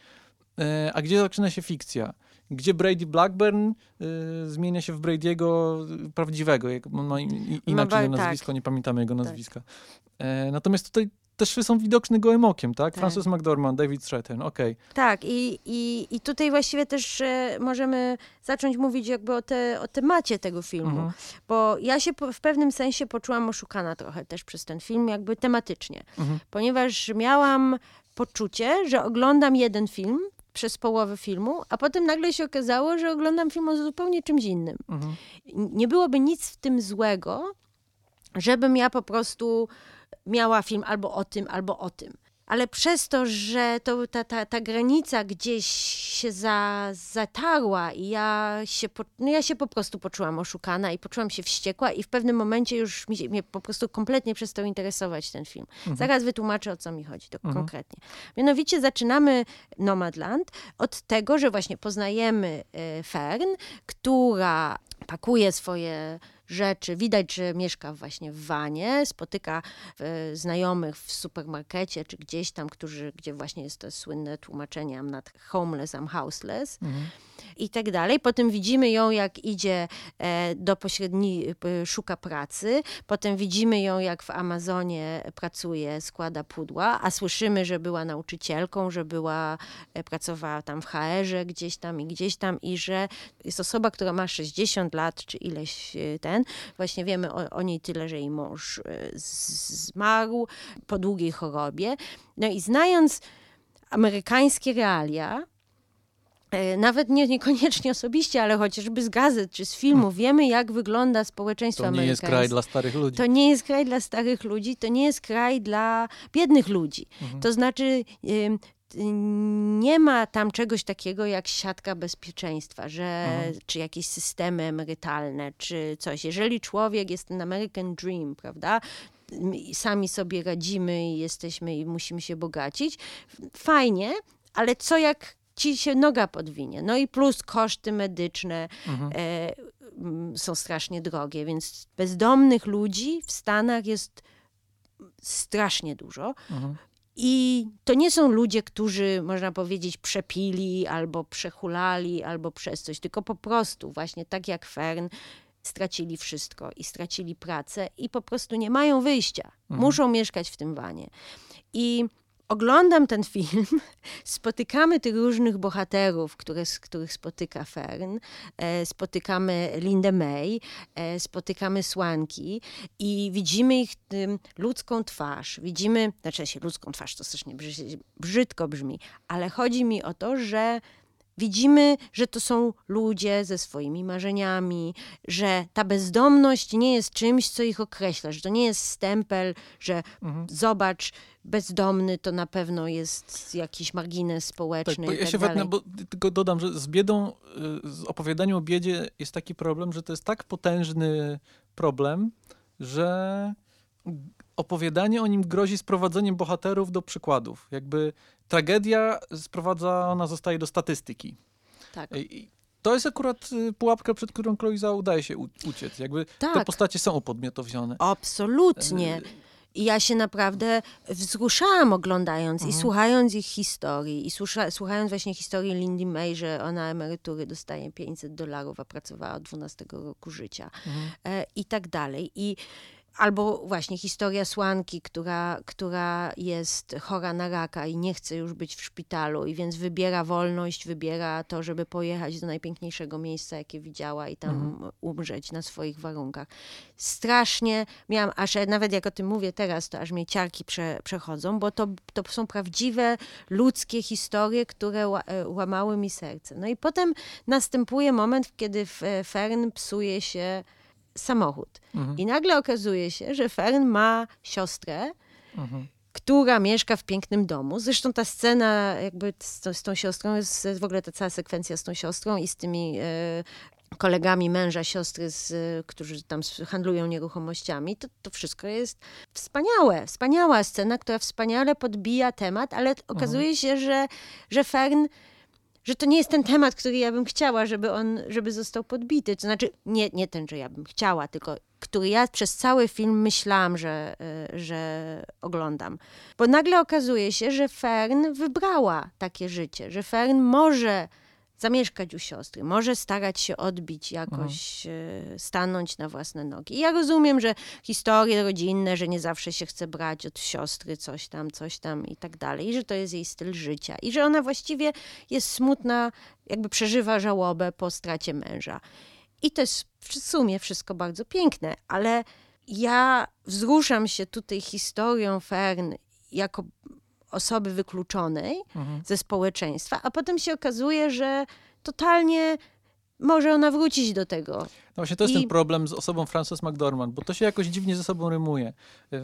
e, a gdzie zaczyna się fikcja. Gdzie Brady Blackburn e, zmienia się w Brady'ego prawdziwego, jak on ma i- i- inaczej wa- na tak. nazwisko, nie pamiętamy jego nazwiska. E, natomiast tutaj te szwy są widoczne gołym okiem, tak? Tak. Frances McDormand, David Strathairn, okej. Tak, i, i, i tutaj właściwie też e, możemy zacząć mówić jakby o, te, o temacie tego filmu. Mhm. Bo ja się po, w pewnym sensie poczułam oszukana trochę też przez ten film, jakby tematycznie. Mhm. Ponieważ miałam poczucie, że oglądam jeden film przez połowę filmu, a potem nagle się okazało, że oglądam film o zupełnie czymś innym. Mhm. nie byłoby nic w tym złego, żebym ja po prostu miała film albo o tym, albo o tym. Ale przez to, że to, ta, ta, ta granica gdzieś się za, zatarła i ja się, po, no ja się po prostu poczułam oszukana i poczułam się wściekła i w pewnym momencie już mi, się- mnie po prostu kompletnie przestał interesować ten film. Zaraz wytłumaczę, o co mi chodzi to Mhm. konkretnie. Mianowicie zaczynamy Nomadland od tego, że właśnie poznajemy e, Fern, która pakuje swoje rzeczy. Widać, że mieszka właśnie w wanie, spotyka e, znajomych w supermarkecie czy gdzieś tam, którzy, gdzie właśnie jest to słynne tłumaczenie I'm not homeless, I'm houseless. Mhm. i tak dalej. Potem widzimy ją, jak idzie e, do pośredni, e, szuka pracy. Potem widzimy ją, jak w Amazonie pracuje, składa pudła, a słyszymy, że była nauczycielką, że była, pracowała tam w HR-ze gdzieś tam i gdzieś tam i że jest osoba, która ma 60 lat, czy ileś ten. Właśnie wiemy o, o niej tyle, że jej mąż zmarł po długiej chorobie. No i znając amerykańskie realia, E, nawet nie, niekoniecznie osobiście, ale chociażby z gazet czy z filmów, hmm. wiemy, jak wygląda społeczeństwo amerykańskie. To nie jest kraj dla starych ludzi. To nie jest kraj dla starych ludzi, to nie jest kraj dla biednych ludzi. Mhm. To znaczy, nie ma tam czegoś takiego jak siatka bezpieczeństwa, że, mhm. czy jakieś systemy emerytalne, czy coś. Jeżeli człowiek jest ten American Dream, prawda, sami sobie radzimy i jesteśmy i musimy się bogacić, fajnie, ale co jak ci się noga podwinie. No i plus koszty medyczne mhm. e, są strasznie drogie, więc bezdomnych ludzi w Stanach jest strasznie dużo. Mhm. I to nie są ludzie, którzy, można powiedzieć, przepili albo przehulali, albo przez coś, tylko po prostu, właśnie tak jak Fern, stracili wszystko i stracili pracę i po prostu nie mają wyjścia. Mhm. Muszą mieszkać w tym wanie. I oglądam ten film, spotykamy tych różnych bohaterów, które, których spotyka Fern, e, spotykamy Lindę May, e, spotykamy Słanki i widzimy ich ludzką twarz. Widzimy, znaczy się ludzką twarz, to strasznie brzydko brzmi, ale chodzi mi o to, że Widzimy, że to są ludzie ze swoimi marzeniami, że ta bezdomność nie jest czymś, co ich określa, że to nie jest stempel, że mhm. zobacz, bezdomny to na pewno jest jakiś margines społeczny. Tak, ja tak się wetnę, bo tylko dodam, że z biedą, y, z opowiadaniem o biedzie jest taki problem, że to jest tak potężny problem, że opowiadanie o nim grozi sprowadzeniem bohaterów do przykładów. Jakby tragedia sprowadzona zostaje do statystyki. Tak. I to jest akurat y, pułapka, przed którą Kloiza udaje się uciec. Jakby tak. te postacie są upodmiotowione. Absolutnie. Y, I ja się naprawdę wzruszałam oglądając mhm. i słuchając ich historii. I słucha, słuchając właśnie historii Lindy May, że ona emerytury dostaje 500 dolarów, a pracowała od 12 roku życia. Mhm. E, I tak dalej. I Albo właśnie historia Słanki, która, która jest chora na raka i nie chce już być w szpitalu, i więc wybiera wolność, wybiera to, żeby pojechać do najpiękniejszego miejsca, jakie widziała i tam mhm. umrzeć na swoich warunkach. Strasznie miałam, aż nawet jak o tym mówię teraz, to aż mnie ciarki prze, przechodzą, bo to, to są prawdziwe ludzkie historie, które e, łamały mi serce. No i potem następuje moment, kiedy Fern psuje się samochód. Mhm. I nagle okazuje się, że Fern ma siostrę, mhm. która mieszka w pięknym domu. Zresztą ta scena jakby z, z, tą siostrą, jest w ogóle ta cała sekwencja z tą siostrą i z tymi e, kolegami męża, siostry, z, którzy tam handlują nieruchomościami, to, to wszystko jest wspaniałe. Wspaniała scena, która wspaniale podbija temat, ale okazuje mhm. się, że, że Fern że to nie jest ten temat, który ja bym chciała, żeby on, żeby został podbity. To znaczy, nie, nie ten, że ja bym chciała, tylko który ja przez cały film myślałam, że, e, że oglądam. Bo nagle okazuje się, że Fern wybrała takie życie, że Fern może zamieszkać u siostry, może starać się odbić jakoś, mhm. stanąć na własne nogi. I ja rozumiem, że historie rodzinne, że nie zawsze się chce brać od siostry coś tam, coś tam i tak dalej, i że to jest jej styl życia i że ona właściwie jest smutna, jakby przeżywa żałobę po stracie męża. I to jest w sumie wszystko bardzo piękne, ale ja wzruszam się tutaj historią Fern jako osoby wykluczonej mhm. ze społeczeństwa, a potem się okazuje, że totalnie może ona wrócić do tego. No właśnie to jest I... ten problem z osobą Frances McDormand, bo to się jakoś dziwnie ze sobą rymuje. Yy,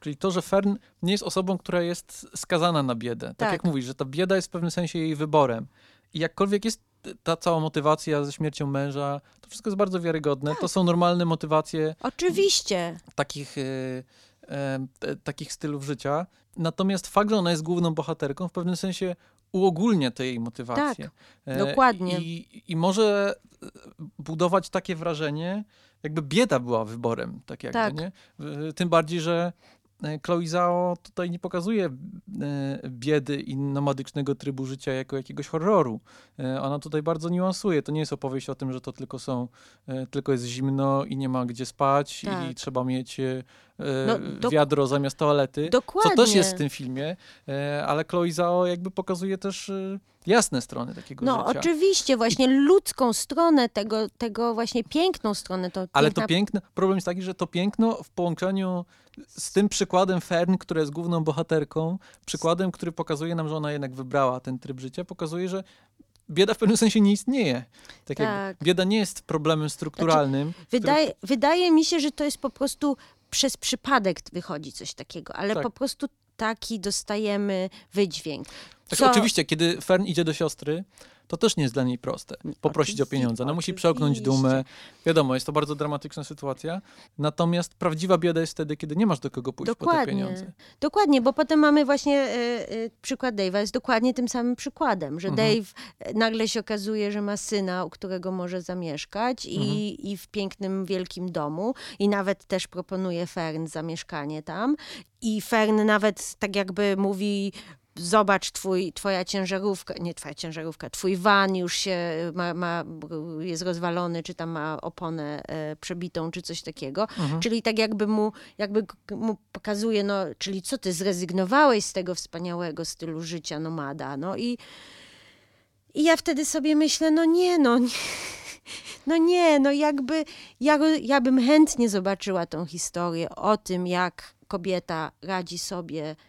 czyli to, że Fern nie jest osobą, która jest skazana na biedę. Tak, tak jak mówisz, że ta bieda jest w pewnym sensie jej wyborem. I jakkolwiek jest ta cała motywacja ze śmiercią męża, to wszystko jest bardzo wiarygodne. Tak. To są normalne motywacje. Oczywiście. Takich, yy, takich stylów życia. Natomiast fakt, że ona jest główną bohaterką, w pewnym sensie uogólnia te jej motywacje. Tak, e, dokładnie. I, I może e, budować takie wrażenie, jakby bieda była wyborem, tak jakby, tak. nie? Tym bardziej, że e, Chloe Zhao tutaj nie pokazuje e, biedy i nomadycznego trybu życia jako jakiegoś horroru. E, ona tutaj bardzo niuansuje. To nie jest opowieść o tym, że to tylko są, tylko jest zimno i nie ma gdzie spać tak. i trzeba mieć no, wiadro zamiast toalety. Dokładnie. Co też jest w tym filmie, ale Chloe Zhao jakby pokazuje też jasne strony takiego no, życia. No oczywiście, właśnie ludzką stronę tego, tego właśnie piękną stronę. To Ale piękna... to piękno, problem jest taki, że to piękno w połączeniu z tym przykładem Fern, która jest główną bohaterką, przykładem, który pokazuje nam, że ona jednak wybrała ten tryb życia, pokazuje, że bieda w pewnym sensie nie istnieje. Tak, tak. bieda nie jest problemem strukturalnym. Znaczy, wydaje, który... wydaje mi się, że to jest po prostu przez przypadek wychodzi coś takiego, ale tak. po prostu taki dostajemy wydźwięk. Tak, Co... oczywiście, kiedy Fern idzie do siostry, to też nie jest dla niej proste. Poprosić o pieniądze. Ona musi przełknąć dumę. Wiadomo, jest to bardzo dramatyczna sytuacja. Natomiast prawdziwa bieda jest wtedy, kiedy nie masz do kogo pójść dokładnie. po te pieniądze. Dokładnie, bo potem mamy właśnie y, y, przykład Dave'a, jest dokładnie tym samym przykładem, że mhm. Dave nagle się okazuje, że ma syna, u którego może zamieszkać mhm. i, i w pięknym, wielkim domu i nawet też proponuje Fern zamieszkanie tam. I Fern nawet tak jakby mówi, zobacz, twój, twoja ciężarówka, nie twoja ciężarówka, twój van już się ma, ma, jest rozwalony, czy tam ma oponę e, przebitą, czy coś takiego. Mhm. Czyli tak jakby mu, jakby mu pokazuje, no, czyli co ty zrezygnowałeś z tego wspaniałego stylu życia nomada, no i i ja wtedy sobie myślę, no nie, no nie. No nie, no jakby ja, ja bym chętnie zobaczyła tą historię o tym, jak kobieta radzi sobie Y,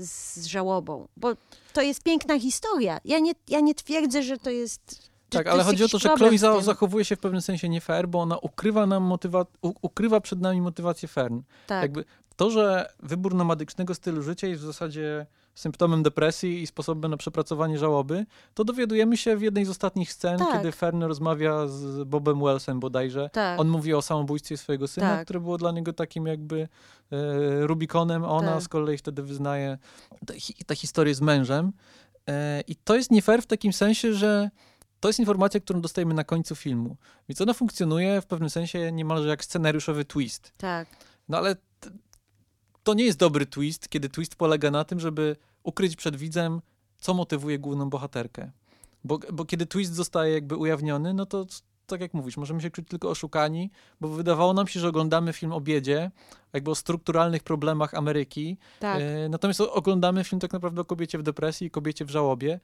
z żałobą, bo to jest piękna historia. Ja nie, ja nie twierdzę, że to jest tak, ale chodzi o to, że Chloe zachowuje się w pewnym sensie nie fair, bo ona ukrywa nam motywa- ukrywa przed nami motywację Fern. Tak. Jakby to, że wybór nomadycznego stylu życia jest w zasadzie symptomem depresji i sposobem na przepracowanie żałoby, to dowiadujemy się w jednej z ostatnich scen, tak. kiedy Fern rozmawia z Bobem Wellsem bodajże. Tak. On mówi o samobójstwie swojego syna, tak. które było dla niego takim jakby e, Rubikonem. Ona tak. z kolei wtedy wyznaje tę historię z mężem. E, I to jest nie fair w takim sensie, że to jest informacja, którą dostajemy na końcu filmu. Więc ona funkcjonuje w pewnym sensie niemalże jak scenariuszowy twist. Tak. No ale to nie jest dobry twist, kiedy twist polega na tym, żeby ukryć przed widzem, co motywuje główną bohaterkę. Bo, bo kiedy twist zostaje jakby ujawniony, no to tak jak mówisz, możemy się czuć tylko oszukani, bo wydawało nam się, że oglądamy film o biedzie, jakby o strukturalnych problemach Ameryki. Tak. E, natomiast oglądamy film tak naprawdę o kobiecie w depresji i kobiecie w żałobie.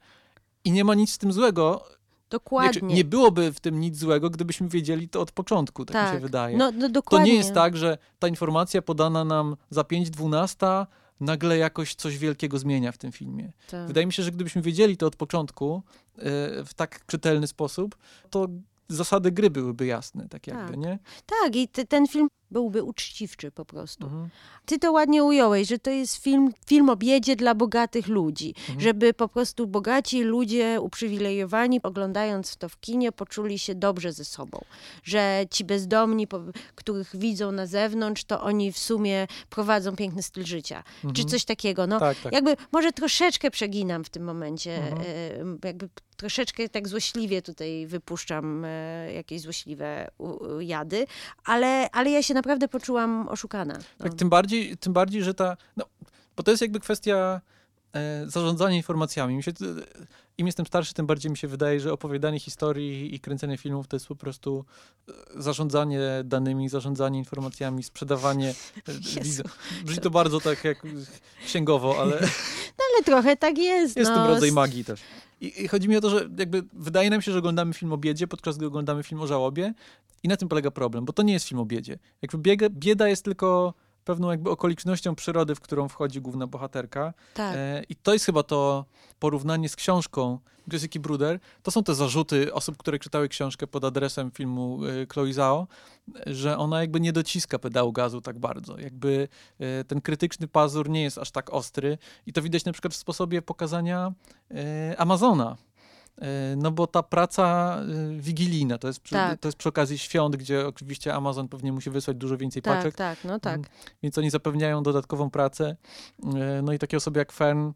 I nie ma nic z tym złego, Dokładnie. Nie, nie, byłoby w tym nic złego, gdybyśmy wiedzieli to od początku, tak, tak. mi się tak. wydaje. No, no, dokładnie. To nie jest tak, że ta informacja podana nam za 5.12 nagle jakoś coś wielkiego zmienia w tym filmie. Tak. Wydaje mi się, że gdybyśmy wiedzieli to od początku yy, w tak czytelny sposób, to zasady gry byłyby jasne, tak jakby, tak. nie? Tak, i ten film byłby uczciwczy po prostu. Mhm. Ty to ładnie ująłeś, że to jest film, film o biedzie dla bogatych ludzi, mhm. żeby po prostu bogaci ludzie uprzywilejowani, oglądając to w kinie, poczuli się dobrze ze sobą. Że ci bezdomni, których widzą na zewnątrz, to oni w sumie prowadzą piękny styl życia. Mhm. Czy coś takiego. No, tak, tak. jakby może troszeczkę przeginam w tym momencie, mhm. e, jakby troszeczkę tak złośliwie tutaj wypuszczam e, jakieś złośliwe jady, ale, ale ja się naprawdę poczułam oszukana. No. Tak, tym bardziej, tym bardziej, że ta, no, bo to jest jakby kwestia e, zarządzania informacjami. Mi się, Im jestem starszy, tym bardziej mi się wydaje, że opowiadanie historii i kręcenie filmów to jest po prostu e, zarządzanie danymi, zarządzanie informacjami, sprzedawanie. E, brzmi to bardzo tak jak księgowo, ale... No ale trochę tak jest. Jest no. tym rodzaj magii też. I, I, chodzi mi o to, że jakby wydaje nam się, że oglądamy film o biedzie, podczas gdy oglądamy film o żałobie. I na tym polega problem, bo to nie jest film o biedzie. Jakby biega, bieda jest tylko pewną jakby okolicznością przyrody, w którą wchodzi główna bohaterka. Tak. E, I to jest chyba to porównanie z książką Jessica Bruder. To są te zarzuty osób, które czytały książkę pod adresem filmu e, Chloe Zhao, że ona jakby nie dociska pedału gazu tak bardzo. Jakby e, ten krytyczny pazur nie jest aż tak ostry i to widać na przykład w sposobie pokazania e, Amazona no bo ta praca e, wigilijna, to jest, przy, tak. to jest przy okazji świąt, gdzie oczywiście Amazon pewnie musi wysłać dużo więcej tak, paczek. Tak, no tak. Mm, więc oni zapewniają dodatkową pracę. E, no i takie osoby jak Fern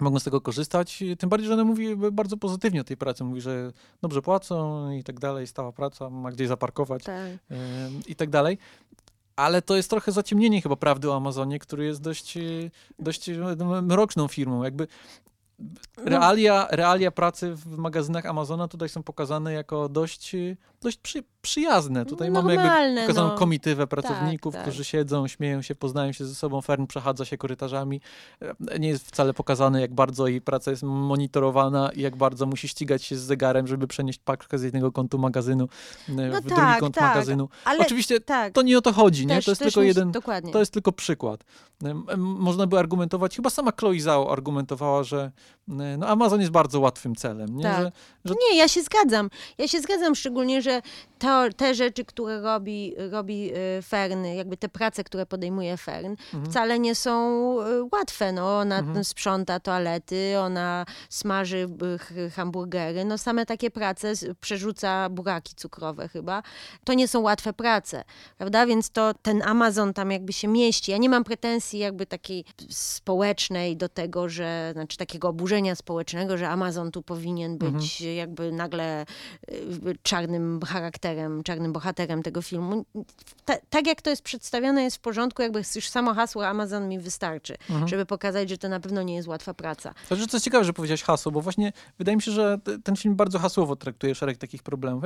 mogą z tego korzystać. Tym bardziej, że ona mówi bardzo pozytywnie o tej pracy. Mówi, że dobrze płacą i tak dalej, stała praca, ma gdzieś zaparkować tak. i tak dalej. ale to jest trochę zaciemnienie chyba prawdy o Amazonie, który jest dość, dość mroczną firmą. Jakby. Realia, realia pracy w magazynach Amazona tutaj są pokazane jako dość, dość przy, przyjazne. Tutaj mamy jakby Normalne, pokazaną no. komitywę pracowników, tak. którzy siedzą, śmieją się, poznają się ze sobą. Fern przechadza się korytarzami. E, Nie jest wcale pokazane, jak bardzo jej praca jest monitorowana i jak bardzo musi ścigać się z zegarem, żeby przenieść paczkę z jednego kątu magazynu e, No w drugi tak, kąt tak, magazynu. Ale Oczywiście tak, to nie o to chodzi, nie? też, To jest tylko jeden, Dokładnie. to jest tylko przykład. Em, Można by argumentować, chyba sama Chloe Zhao argumentowała, że e, no, Amazon jest bardzo łatwym celem, nie? Tak. Że, że Nie, ja się zgadzam. Ja się zgadzam szczególnie, że to, te rzeczy, które robi, robi y, Fern, jakby te prace, które podejmuje Fern, Mhm. wcale nie są y, łatwe. No, ona Mhm. sprząta toalety, ona smaży y, hamburgery. No, same takie prace, przerzuca buraki cukrowe chyba. To nie są łatwe prace, prawda? Więc to ten Amazon tam jakby się mieści. Ja nie mam pretensji jakby takiej społecznej do tego, że, znaczy takiego oburzenia społecznego, że Amazon tu powinien być jakby nagle czarnym charakterem, czarnym bohaterem tego filmu. Ta, tak jak to jest przedstawione jest w porządku, jakby już samo hasło Amazon mi wystarczy, Mhm. żeby pokazać, że to na pewno nie jest łatwa praca. Znaczy, to jest ciekawe, że powiedziałeś hasło, bo właśnie wydaje mi się, że te- ten film bardzo hasłowo traktuje szereg takich problemów.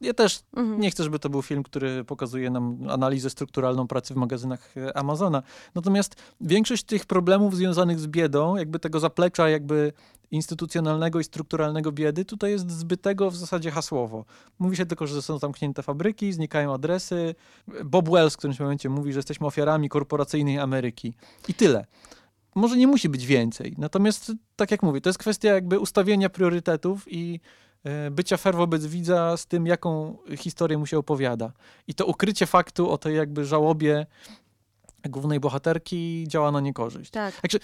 Ja też Mhm. nie chcę, żeby to był film, który pokazuje nam analizę strukturalną pracy w magazynach e, Amazona. Natomiast większość tych problemów związanych z biedą, jakby tego zaplecza jakby instytucjonalnego i strukturalnego biedy, tutaj jest zbytego w zasadzie hasłowo. Mówi się tylko, że są zamknięte fabryki, znikają adresy. Bob Wells w którymś momencie mówi, że jesteśmy ofiarami korporacyjnej Ameryki. I tyle. Może nie musi być więcej. Natomiast, tak jak mówię, to jest kwestia jakby ustawienia priorytetów i e, bycia fair wobec widza z tym, jaką historię mu się opowiada. I to ukrycie faktu o tej jakby żałobie głównej bohaterki działa na niekorzyść. Tak. Także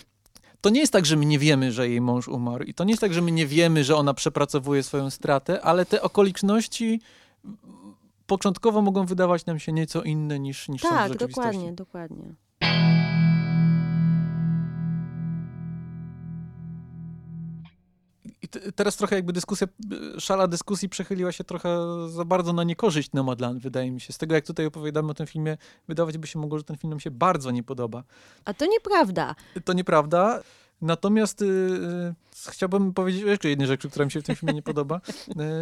to nie jest tak, że my nie wiemy, że jej mąż umarł i to nie jest tak, że my nie wiemy, że ona przepracowuje swoją stratę, ale te okoliczności początkowo mogą wydawać nam się nieco inne niż, niż są w Tak, rzeczywistości. dokładnie, dokładnie. I te- teraz trochę jakby dyskusja, y, szala dyskusji przechyliła się trochę za bardzo na niekorzyść Nomadland, wydaje mi się. Z tego, jak tutaj opowiadamy o tym filmie, wydawać by się mogło, że ten film nam się bardzo nie podoba. A to nieprawda. To nieprawda. Natomiast y, y, chciałbym powiedzieć jeszcze jednej rzeczy, która mi się w tym filmie nie podoba.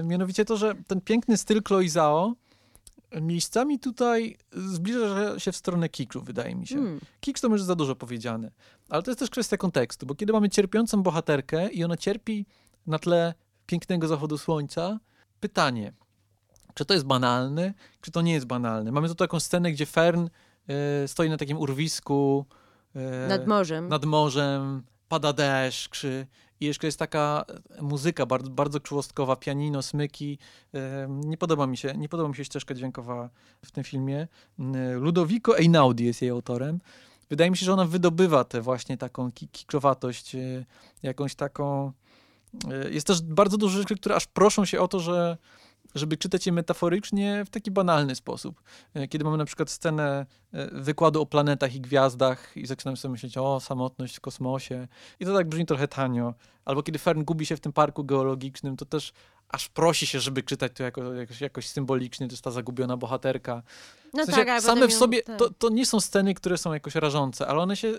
Mianowicie to, że ten piękny styl Chloe Zhao miejscami tutaj zbliża się w stronę kiczu, wydaje mi się. Mm. Kicz to może za dużo powiedziane, ale to jest też kwestia kontekstu, bo kiedy mamy cierpiącą bohaterkę i ona cierpi na tle pięknego zachodu słońca, pytanie, czy to jest banalne, czy to nie jest banalne. Mamy tu taką scenę, gdzie Fern e, stoi na takim urwisku e, Nad morzem. nad morzem, pada deszcz, i jeszcze jest taka muzyka bardzo, bardzo czułostkowa, pianino, smyki. Em, Nie podoba mi się, nie podoba mi się ścieżka dźwiękowa w tym filmie. Mm, Ludovico Einaudi jest jej autorem. Wydaje mi się, że ona wydobywa tę właśnie taką ki- kiczowatość, e, jakąś taką... e, Jest też bardzo dużo rzeczy, które aż proszą się o to, że żeby czytać je metaforycznie w taki banalny sposób. E, Kiedy mamy na przykład scenę e, wykładu o planetach i gwiazdach i zaczynam sobie myśleć, o, samotność w kosmosie. I to tak brzmi trochę tanio. Albo kiedy Fern gubi się w tym parku geologicznym, to też aż prosi się, żeby czytać to jako, jakoś, jakoś symbolicznie, to jest ta zagubiona bohaterka. No W sensie, tak, same w ją- sobie, tak. to, to nie są sceny, które są jakoś rażące, ale one się e,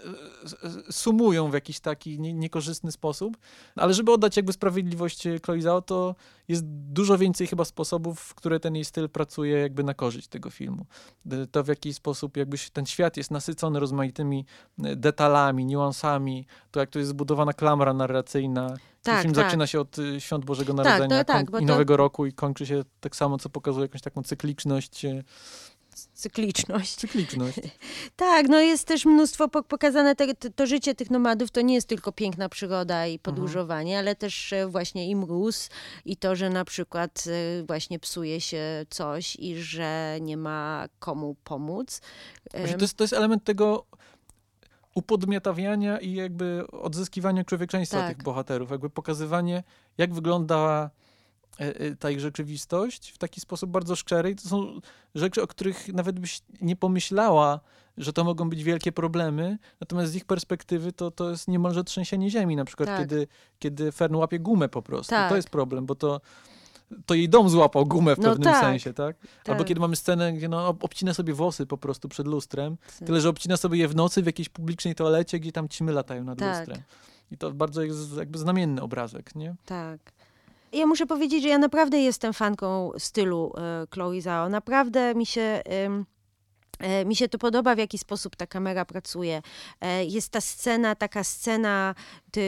e, sumują w jakiś taki nie, niekorzystny sposób. Ale żeby oddać jakby sprawiedliwość e, Chloe Zhao, to jest dużo więcej chyba sposobów, w które ten jej styl pracuje jakby na korzyść tego filmu. To w jaki sposób jakby ten świat jest nasycony rozmaitymi detalami, niuansami, to jak to jest zbudowana klamra narracyjna. Tak, film tak. zaczyna się od e, Świąt Bożego Tak, Narodzenia tak, bo i to- Nowego Roku i kończy się tak samo, co pokazuje jakąś taką cykliczność. e, Cykliczność. Cykliczność. Tak, no jest też mnóstwo po- pokazane, te, to, to życie tych nomadów to nie jest tylko piękna przygoda Mhm. i podróżowanie, ale też e, właśnie i mróz i to, że na przykład e, właśnie psuje się coś i że nie ma komu pomóc. To, jest, to jest element tego upodmiotawiania i jakby odzyskiwania człowieczeństwa Tak. tych bohaterów. Jakby pokazywanie, jak wygląda e, e, ta ich rzeczywistość w taki sposób bardzo szczery. I to są rzeczy, o których nawet byś nie pomyślała, że to mogą być wielkie problemy, natomiast z ich perspektywy to, to jest niemalże trzęsienie ziemi. Na przykład, Tak. kiedy, kiedy Fern łapie gumę po prostu. Tak. To jest problem, bo to to jej dom złapał gumę w No pewnym tak, sensie, tak? Albo tak. kiedy mamy scenę, gdzie no, ob- obcina sobie włosy po prostu przed lustrem, Tak. tyle, że obcina sobie je w nocy w jakiejś publicznej toalecie, gdzie tam ćmy latają nad Tak. lustrem. I to bardzo jest jakby znamienny obrazek, nie? Tak. Ja muszę powiedzieć, że ja naprawdę jestem fanką stylu e, Chloe Zhao. Naprawdę mi się, e, mi się to podoba, w jaki sposób ta kamera pracuje. E, jest ta scena, taka scena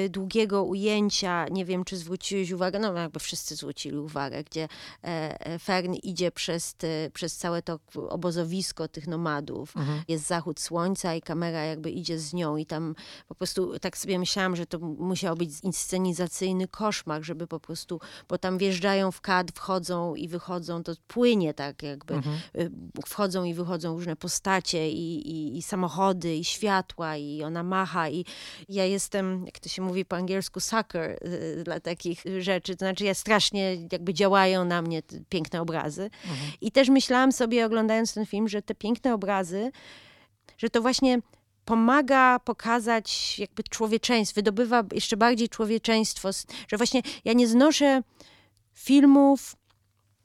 długiego ujęcia, nie wiem, czy zwróciłeś uwagę, no jakby wszyscy zwrócili uwagę, gdzie e, e, Fern idzie przez, przez całe to obozowisko tych nomadów. Mhm. Jest zachód słońca i kamera jakby idzie z nią i tam po prostu tak sobie myślałam, że to musiał być inscenizacyjny koszmar, żeby po prostu, bo tam wjeżdżają w kadr, wchodzą i wychodzą, to płynie tak jakby, Mhm. y, wchodzą i wychodzą różne postacie i, i, i samochody i światła i ona macha i ja jestem, jak to się mówi po angielsku, sucker y, dla takich rzeczy, to znaczy ja strasznie jakby działają na mnie piękne obrazy Mhm. i też myślałam sobie oglądając ten film, że te piękne obrazy, że to właśnie pomaga pokazać jakby człowieczeństwo, wydobywa jeszcze bardziej człowieczeństwo, że właśnie ja nie znoszę filmów,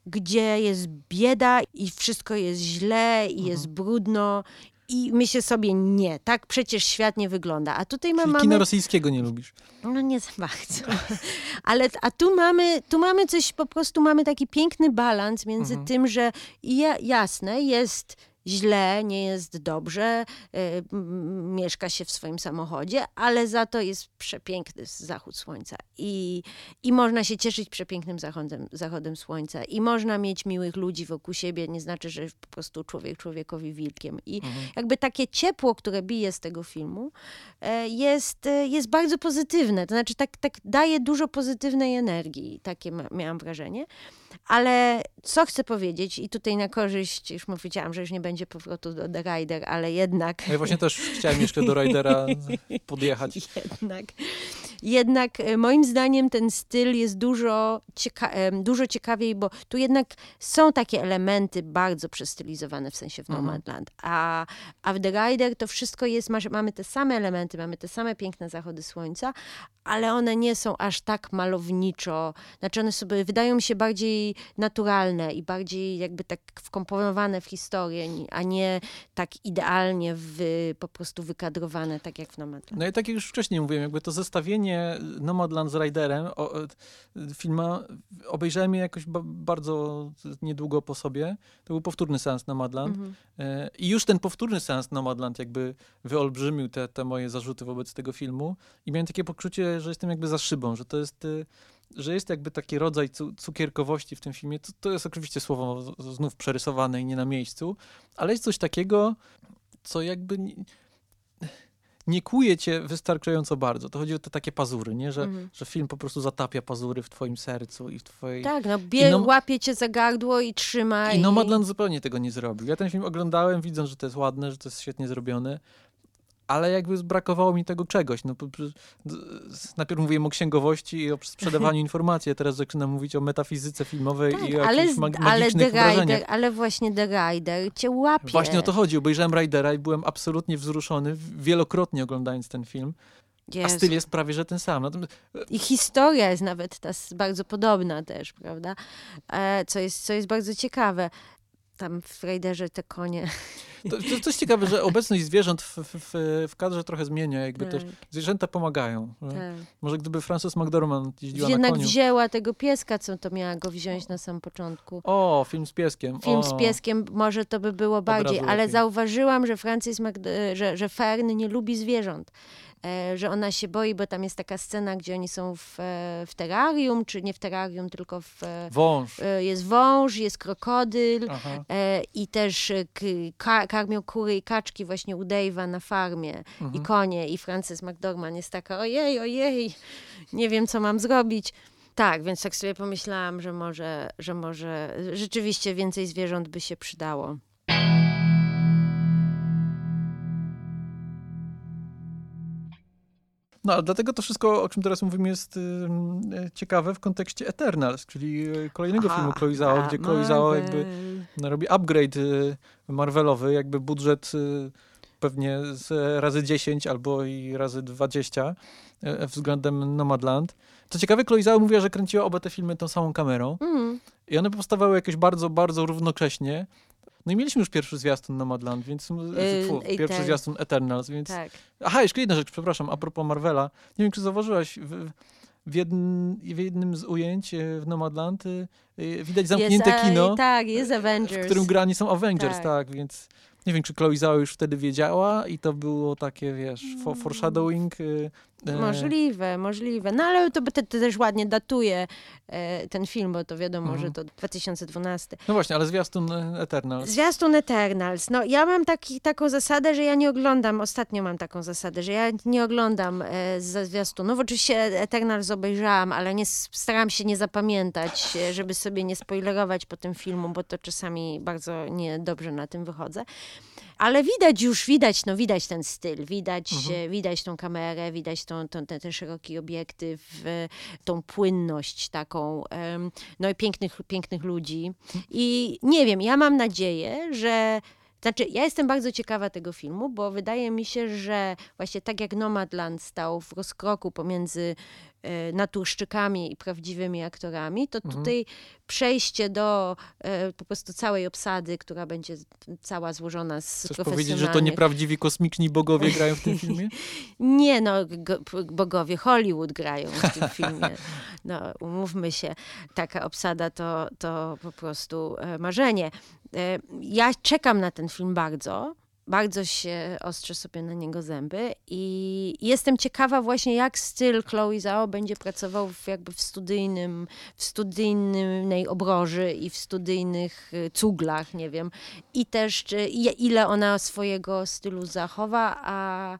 gdzie jest bieda i wszystko jest źle i jest brudno i myślę sobie, nie, tak przecież świat nie wygląda. A tutaj Czyli mamy... kina rosyjskiego nie lubisz. No nie za bardzo. Ale a tu mamy, tu mamy coś, po prostu mamy taki piękny balans między Mhm. tym, że ja, jasne, jest źle, nie jest dobrze, m, mieszka się w swoim samochodzie, ale za to jest przepiękny zachód słońca i, i można się cieszyć przepięknym zachodem, zachodem słońca i można mieć miłych ludzi wokół siebie, nie znaczy, że po prostu człowiek człowiekowi wilkiem. I Mhm. jakby takie ciepło, które bije z tego filmu, e, jest, e, jest bardzo pozytywne. To znaczy, tak, tak daje dużo pozytywnej energii. Takie miałam wrażenie. Ale co chcę powiedzieć, i tutaj na korzyść, już powiedziałam, że już nie będzie powrotu do The Rider, ale jednak. Ja właśnie też chciałem jeszcze do Raidera podjechać. Jednak, jednak e, moim zdaniem ten styl jest dużo, cieka- em, dużo ciekawiej, bo tu jednak są takie elementy bardzo przestylizowane w sensie w Mhm. Nomadland. A, a w The Rider to wszystko jest, masz- mamy te same elementy, mamy te same piękne zachody słońca, ale one nie są aż tak malowniczo, znaczy one sobie wydają mi się bardziej naturalne i bardziej jakby tak wkomponowane w historię, a nie tak idealnie wy, po prostu wykadrowane, tak jak w Nomadland. No i tak jak już wcześniej mówiłem, jakby to zestawienie Nomadland z Raiderem, o, e, filma, obejrzałem je jakoś ba bardzo niedługo po sobie. To był powtórny seans Nomadland. Mhm. E, I już ten powtórny seans Nomadland jakby wyolbrzymił te, te moje zarzuty wobec tego filmu i miałem takie poczucie, że jestem jakby za szybą, że to jest, y, że jest jakby taki rodzaj cu cukierkowości w tym filmie. To, to jest oczywiście słowo znów przerysowane i nie na miejscu, ale jest coś takiego, co jakby nie, kłuje cię wystarczająco bardzo. To chodzi o te takie pazury, nie? Że, Mhm. że film po prostu zatapia pazury w twoim sercu i w twojej... Tak, no bie, I no- łapie cię za gardło i trzyma. I Nomadland zupełnie tego nie zrobił. Ja ten film oglądałem, widząc, że to jest ładne, że to jest świetnie zrobione, ale jakby brakowało mi tego czegoś. No, najpierw mówiłem o księgowości i o sprzedawaniu informacji, a teraz zaczynam mówić o metafizyce filmowej tak, i o ale, jakichś mag- ale, magicznych wrażeniach. Rider, ale właśnie The Rider cię łapie. Właśnie o to chodzi. Obejrzałem Raidera i byłem absolutnie wzruszony, wielokrotnie oglądając ten film, a Jezu. styl jest prawie że ten sam. Natomiast I historia jest nawet ta bardzo podobna też, prawda? E, co, jest, co jest bardzo ciekawe. Tam w Raiderze te konie. To, to, to jest ciekawe, że obecność zwierząt w, w, w, kadrze trochę zmienia. Jakby Tak, też zwierzęta pomagają. że tak. Może gdyby Frances McDormand jeździła Jednak na koniu. wzięła tego pieska, co to miała go wziąć na samym początku. O, film z pieskiem. Film o. z pieskiem może to by było bardziej, ale lepiej. zauważyłam, że Francis Magd- że, że Fern nie lubi zwierząt. E, że ona się boi, bo tam jest taka scena, gdzie oni są w, e, w terrarium, czy nie w terrarium, tylko w, e, Wąż. jest wąż, jest krokodyl Aha. i też ka- karmią kury i kaczki właśnie u Dave'a na farmie i Mhm. konie i Frances McDormand jest taka ojej, ojej, nie wiem co mam zrobić. Tak, więc tak sobie pomyślałam, że może, że może rzeczywiście więcej zwierząt by się przydało. No, a dlatego to wszystko, o czym teraz mówimy, jest e, ciekawe w kontekście Eternals, czyli e, kolejnego filmu Chloe Zhao, gdzie Chloe Zhao jakby no, robi upgrade y, Marvelowy, jakby budżet y, pewnie z razy 10 albo i razy 20 e, względem Nomadland. Co ciekawe, Chloe Zhao mówiła, że kręciła oba te filmy tą samą kamerą Mm. i one powstawały jakoś bardzo, bardzo równocześnie. No i mieliśmy już pierwszy zwiastun Nomadland, więc Yy, fu, pierwszy ten- zwiastun Eternals, więc... Tak. Aha, jeszcze jedna rzecz, przepraszam, a propos Marvela. Nie wiem, czy zauważyłaś, w, w, jedn, w jednym z ujęć e, w Nomadland y, y, widać zamknięte jest, e, kino, Tak, jest Avengers. w którym grani są Avengers, Tak. tak, więc nie wiem, czy Chloe Zhao już wtedy wiedziała i to było takie, wiesz, Mm. foreshadowing. E, Możliwe, możliwe. No ale to, to, to też ładnie datuje e, ten film, bo to wiadomo, Mhm. że to 2012. No właśnie, ale zwiastun Eternals. Zwiastun Eternals. No ja mam taki, taką zasadę, że ja nie oglądam, ostatnio mam taką zasadę, że ja nie oglądam e, ze zwiastunów. Oczywiście Eternals obejrzałam, ale nie, staram się nie zapamiętać, e, żeby sobie nie spoilerować po tym filmu, bo to czasami bardzo niedobrze na tym wychodzę. Ale widać już, widać, no widać ten styl, widać, Mhm. e, widać tą kamerę, widać tą, tą, ten, ten szeroki obiektyw, e, tą płynność taką, no i pięknych, pięknych ludzi. I nie wiem, ja mam nadzieję, że znaczy, ja jestem bardzo ciekawa tego filmu, bo wydaje mi się, że właśnie tak jak Nomadland stał w rozkroku pomiędzy naturszczykami i prawdziwymi aktorami, to Mhm. tutaj przejście do e, po prostu całej obsady, która będzie cała złożona z Chcesz powiedzieć, że to nieprawdziwi kosmiczni bogowie grają w tym filmie? Nie no, bogowie Hollywood grają w tym filmie. No, umówmy się, taka obsada to, to po prostu e, marzenie. E, ja czekam na ten film bardzo. Bardzo się ostrzę sobie na niego zęby i jestem ciekawa właśnie, jak styl Chloe Zhao będzie pracował w, jakby w studyjnym, w studyjnej obroży i w studyjnych y, cuglach, nie wiem. I też, czy, ile ona swojego stylu zachowa, a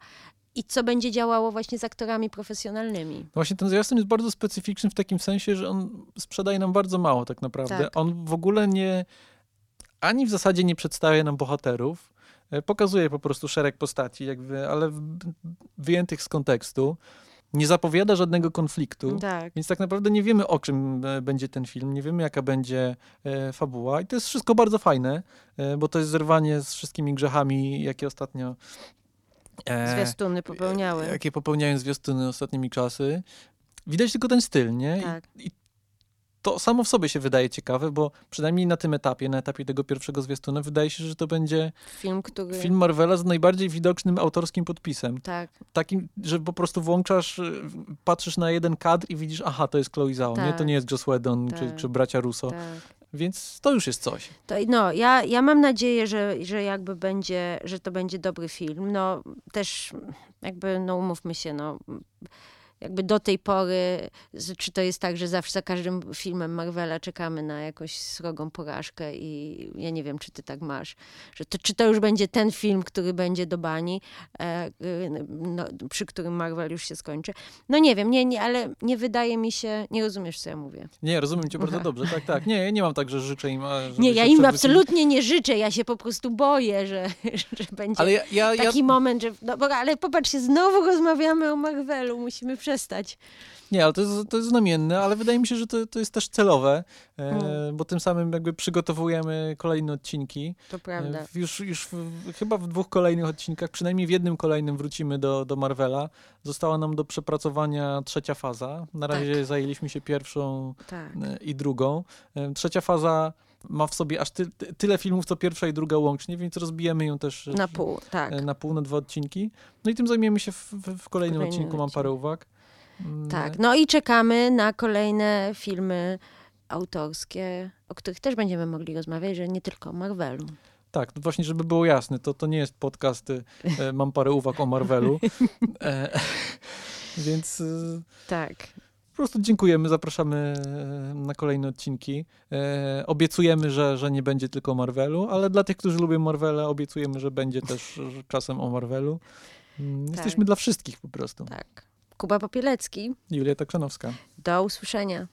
i co będzie działało właśnie z aktorami profesjonalnymi. Właśnie ten zwiastun jest bardzo specyficzny w takim sensie, że on sprzedaje nam bardzo mało tak naprawdę. Tak. On w ogóle nie, ani w zasadzie nie przedstawia nam bohaterów, pokazuje po prostu szereg postaci, jakby, ale wyjętych z kontekstu. Nie zapowiada żadnego konfliktu. Tak. Więc tak naprawdę nie wiemy, o czym e, będzie ten film, nie wiemy, jaka będzie e, fabuła. I to jest wszystko bardzo fajne, e, bo to jest zerwanie z wszystkimi grzechami, jakie ostatnio. e, Zwiastuny popełniały. Jakie popełniają zwiastuny ostatnimi czasy. Widać tylko ten styl, nie? I- Tak. I, to samo w sobie się wydaje ciekawe, bo przynajmniej na tym etapie, na etapie tego pierwszego zwiastuna, wydaje się, że to będzie Film, który... film Marvela z najbardziej widocznym autorskim podpisem. Tak, Takim, że po prostu włączasz, y, patrzysz na jeden kadr i widzisz, aha, to jest Chloe Zhao, nie? To Tak. nie jest Joss Whedon czy, Tak. czy bracia Russo. tak. Więc to już jest coś. To, no, ja, ja mam nadzieję, że, że jakby będzie, że to będzie dobry film. No, też jakby, no umówmy się, no, jakby do tej pory, czy to jest tak, że zawsze za każdym filmem Marvela czekamy na jakąś srogą porażkę i ja nie wiem, czy ty tak masz, że to, czy to już będzie ten film, który będzie do bani, e, y, no, przy którym Marvel już się skończy. No nie wiem, nie, nie, ale nie wydaje mi się, nie rozumiesz, co ja mówię. Nie, rozumiem cię bardzo Aha. dobrze. Tak, tak. Nie, ja nie mam tak, że życzę im. Nie, ja się im absolutnie nie życzę, ja się po prostu boję, że, że będzie ja, ja, ja, taki moment, że. No, bo, ale popatrzcie, znowu rozmawiamy o Marvelu, musimy przestać. Nie, ale to jest, to jest znamienne, ale wydaje mi się, że to, to jest też celowe, e, Mm. bo tym samym jakby przygotowujemy kolejne odcinki. To prawda. E, Już, już w, chyba w dwóch kolejnych odcinkach, przynajmniej w jednym kolejnym wrócimy do, do Marvela. Została nam do przepracowania trzecia faza. Na razie Tak. zajęliśmy się pierwszą Tak. e, i drugą. Trzecia faza ma w sobie aż ty, ty, tyle filmów, co pierwsza i druga łącznie, więc rozbijemy ją też Na pół, tak. na pół, na dwa odcinki. No i tym zajmiemy się w, w, w kolejnym Kolejnym odcinku. Mam parę uwag. Mm, Tak. No i czekamy na kolejne filmy autorskie, o których też będziemy mogli rozmawiać, że nie tylko o Marvelu. Tak, no właśnie, żeby było jasne, to, to nie jest podcast, y, e, mam parę uwag o Marvelu. E, więc y, Tak. po prostu dziękujemy, zapraszamy e, na kolejne odcinki. E, obiecujemy, że, że nie będzie tylko o Marvelu, ale dla tych, którzy lubią Marvela, obiecujemy, że będzie też czasem o Marvelu. Mm, Jesteśmy dla wszystkich po prostu. Tak. Kuba Popielecki. Julia Takrzanowska. Do usłyszenia.